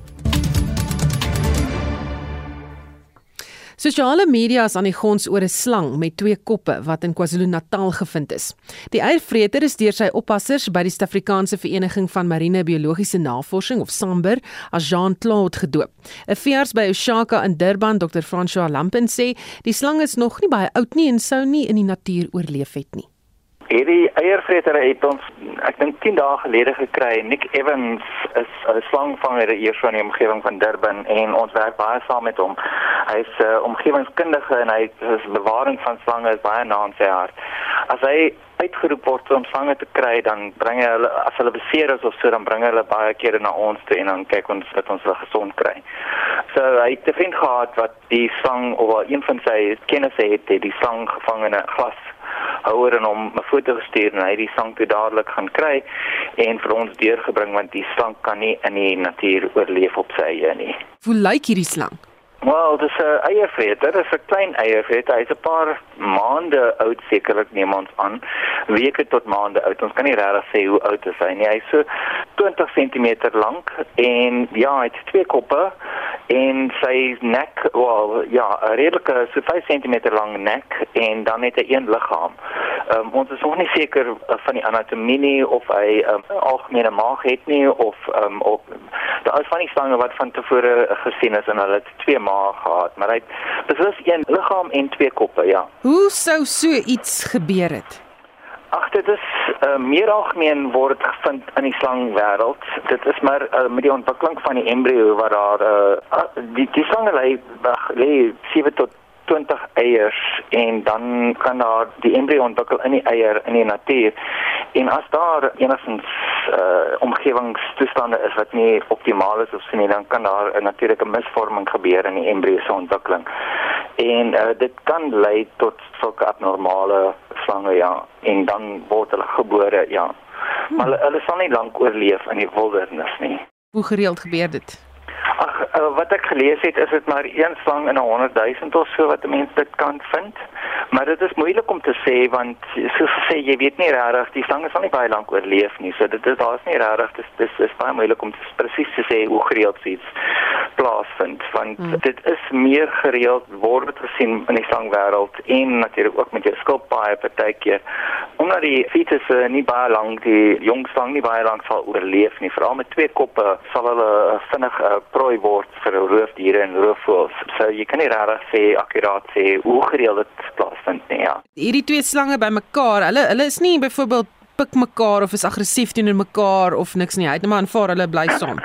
Sosiale media is aan die gons oor 'n slang met twee koppe wat in KwaZulu-Natal gevind is. Die eiervreter is deur sy oppassers by die Suid-Afrikaanse Vereniging van Marine Biologiese Navorsing of SAMBUR as Jean-Claude gedoop. 'n Veearts by Oshaka in Durban, Dr. François Lampen sê, die slang is nog nie baie oud nie en sou nie in die natuur oorleef het nie. Hierdie eiervreter het ons ek dink 10 dae gelede gekry. Nick Evans is 'n slangvanger hier so in die omgewing van Durban en ons werk baie saam met hom. Hy is 'n uh, omgewingskundige en hy is bewaring van slange is baie na aan sy hart. As hy uitgeroep word om slange te kry, dan bring hy hulle as hulle beseer is of so dan bring hulle baie kere na ons toe en dan kyk ons dat ons hulle gesond kry. So hy het 'n vriend gehad wat die slang of een van sy kennisse het, die slang gevang in 'n glas houer en hom 'n foto gestuur en hy het die slang toe dadelik gaan kry en vir ons deurgebring want die slang kan nie in die natuur oorleef op sy eie nie. Hoe lyk hierdie slang? Wel, dis 'n eiervreter, dit is 'n klein eiervreter. Hy's 'n paar maande oud sekerlik neem ons aan. Weke tot maande oud. Ons kan nie regtig sê hoe oud hy is nie. Hy's so 20 cm lank en ja, hy het twee koppe en sy nek, wel ja, 'n redelike so 5 cm lang nek en dan het hy een liggaam. Um, ons is nog nie seker uh, van die anatomie nie of hy 'n um, algemene maag het nie of um, of daar is van die slange wat van tevore gesien is en hulle het twee maag gehad, maar hy het beslis een liggaam en twee koppe, ja. Hoe sou so iets gebeur het? Ag dit is uh, meer algemeen word gevind in die slangwêreld. Dit is maar uh, met die ontwikkeling van die embrio waar daar uh, die die slange lê lê 7 tot 20 eiers en dan kan daar die embrio ontwikkel in die eier in die natuur. En as daar enigstens uh, omgewingstoestande is wat nie optimaal is of so nie, dan kan daar 'n natuurlike misvorming gebeur in die embrio se ontwikkeling. En uh, dit kan lei tot sulke abnormale slange ja en dan word hulle gebore ja. Maar hulle, hulle sal nie lank oorleef in die wildernis nie. Hoe gereeld gebeur dit? Ag uh, wat ek gelees het is dit maar een slang in 'n 100 000 of so wat 'n mens dit kan vind. Maar dit is moeilik om te sê want soos gesê jy weet nie regtig die slange sal nie baie lank oorleef nie. So dit is daar's nie regtig dis dis is baie moeilik om presies te sê hoe gereeld iets plaasvind want hmm. dit is meer gereeld word dit gesien in die slangwêreld en natuurlik ook met jou skilpaaie partykeer omdat die fetusse nie baie lank die jong slang nie baie lank sal oorleef nie. Veral met twee koppe sal hulle vinnig 'n uh, prooi word vir roofdiere en roofvoëls. So jy kan nie regtig sê akkuraat sê hoe gereeld dit plaasvind nie. Ja. Hierdie twee slange bymekaar, hulle hulle is nie byvoorbeeld pik mekaar of is aggressief teenoor mekaar of niks nie. Hy het net maar aanvaar hulle bly saam.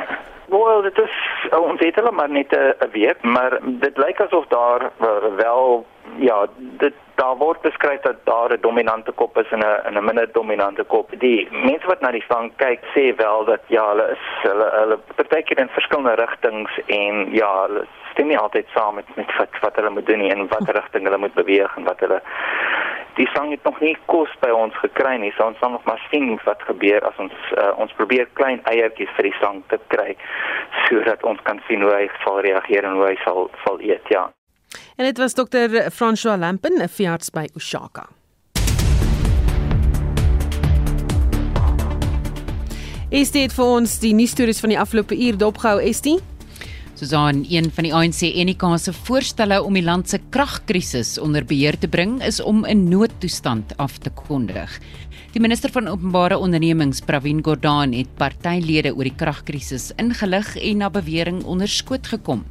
Wel, dit is ons het hulle maar net 'n week, maar dit lyk asof daar wel ja, dit daar word beskryf dat daar 'n dominante kop is en 'n 'n minder dominante kop. Die mense wat na die slang kyk, sê wel dat ja, hulle is hulle hulle partykeer in verskillende rigtings en ja, hulle stem nie altyd saam met met wat wat hulle moet doen nie en watter rigting hulle moet beweeg en wat hulle die slang het nog nie kos by ons gekry nie. So ons sal nog maar sien wat gebeur as ons uh, ons probeer klein eiertjies vir die slang te kry sodat ons kan sien hoe hy sal reageer en hoe hy sal sal eet, ja. En dit was dokter François Lampen, 'n veearts by Ushaka. Estie het vir ons die nuusstories van die afgelope uur dopgehou, Estie. Susan, een van die ANC Enika se voorstelle om die land se kragkrisis onder beheer te bring, is om 'n noodtoestand af te kondig. Die minister van Openbare Ondernemings, Pravin Gordhan, het partylede oor die kragkrisis ingelig en na bewering onderskoot gekom.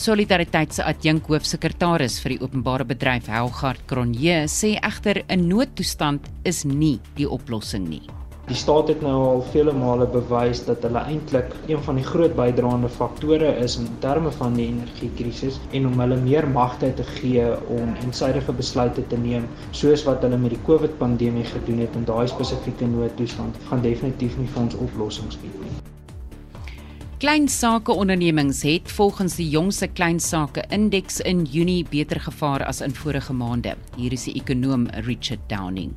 Solidariteit se adjunk hoofsekretaris vir die openbare bedryf Helgard Cronje sê egter 'n noodtoestand is nie die oplossing nie. Die staat het nou al vele male bewys dat hulle eintlik een van die groot bydraende faktore is in terme van die energiekrisis en om hulle meer magte te gee om eensidedige besluite te neem soos wat hulle met die COVID-pandemie gedoen het en daai spesifieke noodtoestand gaan definitief nie vir ons oplossings bied nie. Klein sake ondernemings het volgens die jongste klein sake indeks in Junie beter gevaar as in vorige maande. Hier is die ekonom Richard Downing.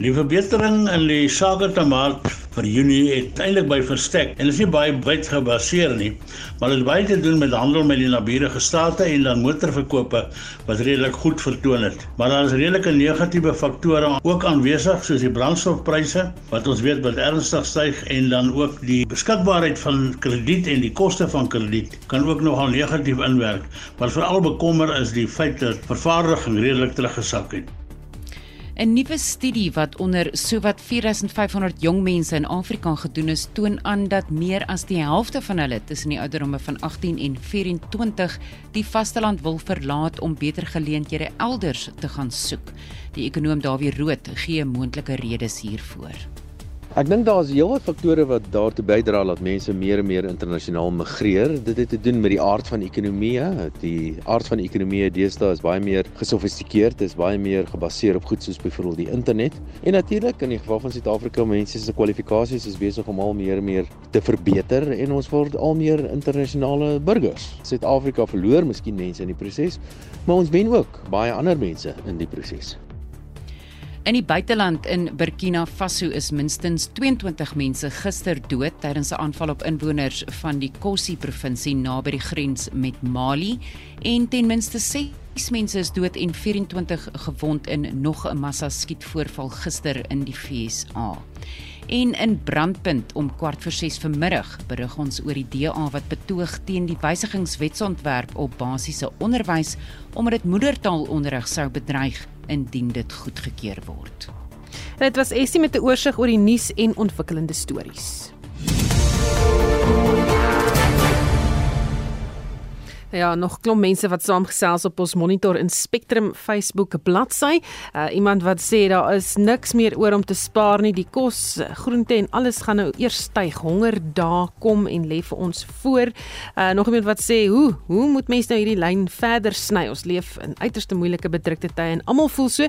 Die verbetering in die sakermark vir Junie het eintlik by verstek en is nie baie wyd gebaseer nie, maar dit het baie te doen met handel met die naburige state en dan motorverkope wat redelik goed vertoon het. Maar daar is redelike negatiewe faktore ook aanwesig soos die brandstofpryse wat ons weet wat ernstig styg en dan ook die beskikbaarheid van krediet en die koste van krediet kan ook nogal negatief inwerk. Maar veral bekommer is die feit dat vervaardiging redelik teruggesak het. 'n Nuwe studie wat onder sowat 4500 jong mense in Afrika gedoen is, toon aan dat meer as die helfte van hulle tussen die ouderdomme van 18 en 24 die vasteland wil verlaat om beter geleenthede elders te gaan soek. Die ekonom Dawie Rood gee moontlike redes hiervoor. Ek dink daar's heelwat faktore wat daartoe bydra dat mense meer en meer internasionaal migreer. Dit het te doen met die aard van ekonomie. Die aard van ekonomie deesdae is baie meer gesofistikeerd, is baie meer gebaseer op goed soos byvoorbeeld die internet. En natuurlik in die geval van Suid-Afrika, mense se kwalifikasies is besig om al meer en meer te verbeter en ons word al meer internasionale burgers. Suid-Afrika verloor miskien mense in die proses, maar ons wen ook baie ander mense in die proses. In die buiteland in Burkina Faso is minstens 22 mense gister dood tydens 'n aanval op inwoners van die Kossi provinsie naby die grens met Mali en ten minste 6 mense is dood en 24 gewond in nog 'n massa skietvoorval gister in die VSA. En in Brandpunt om kwart voor 6 vanmiddag berig ons oor die DA wat betoog teen die wysigingswetsontwerp op basiese onderwys omdat dit moedertaalonderrig sou bedreig indien dit goedgekeur word. Dit was Essie met 'n oorsig oor die nuus en ontwikkelende stories. Ja, nog klomp mense wat saamgesels op ons Monitor in Spectrum Facebook bladsy. Uh, iemand wat sê daar is niks meer oor om te spaar nie. Die kos, groente en alles gaan nou eers styg. Honger daar kom en lê vir ons voor. Uh, nog iemand wat sê, "Hoe, hoe moet mense nou hierdie lyn verder sny? Ons leef in uiterste moeilike bedrukte tye en almal voel so,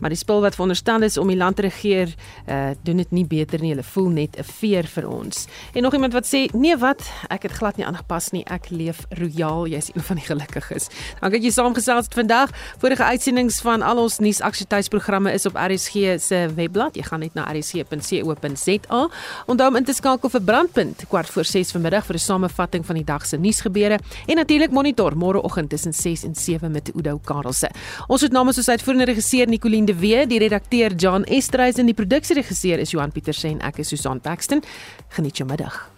maar die spul wat veronderstel is om die land te regeer, uh, doen dit nie beter nie. Hulle voel net 'n veer vir ons." En nog iemand wat sê, "Nee, wat? Ek het glad nie aangepas nie. Ek leef royaal." Jy jy's een van die gelukkiges. Dankie dat jy saamgesels het vandag. Vorige uitsendings van al ons nuusaktualiteitsprogramme is op RSG se webblad. Jy gaan net na rsg.co.za. Onthou om in te skakel vir Brandpunt kwart voor 6 vanmiddag vir 'n samevatting van die dag se nuusgebeure en natuurlik monitor môreoggend tussen 6 en 7 met Oudo Karelse. Ons het namens ons uitvoerende regisseur Nicoline de Wee, die redakteur John Estreisen en die produksieregisseur is Johan Pieterse en ek is Susan Paxton. Geniet jou middag.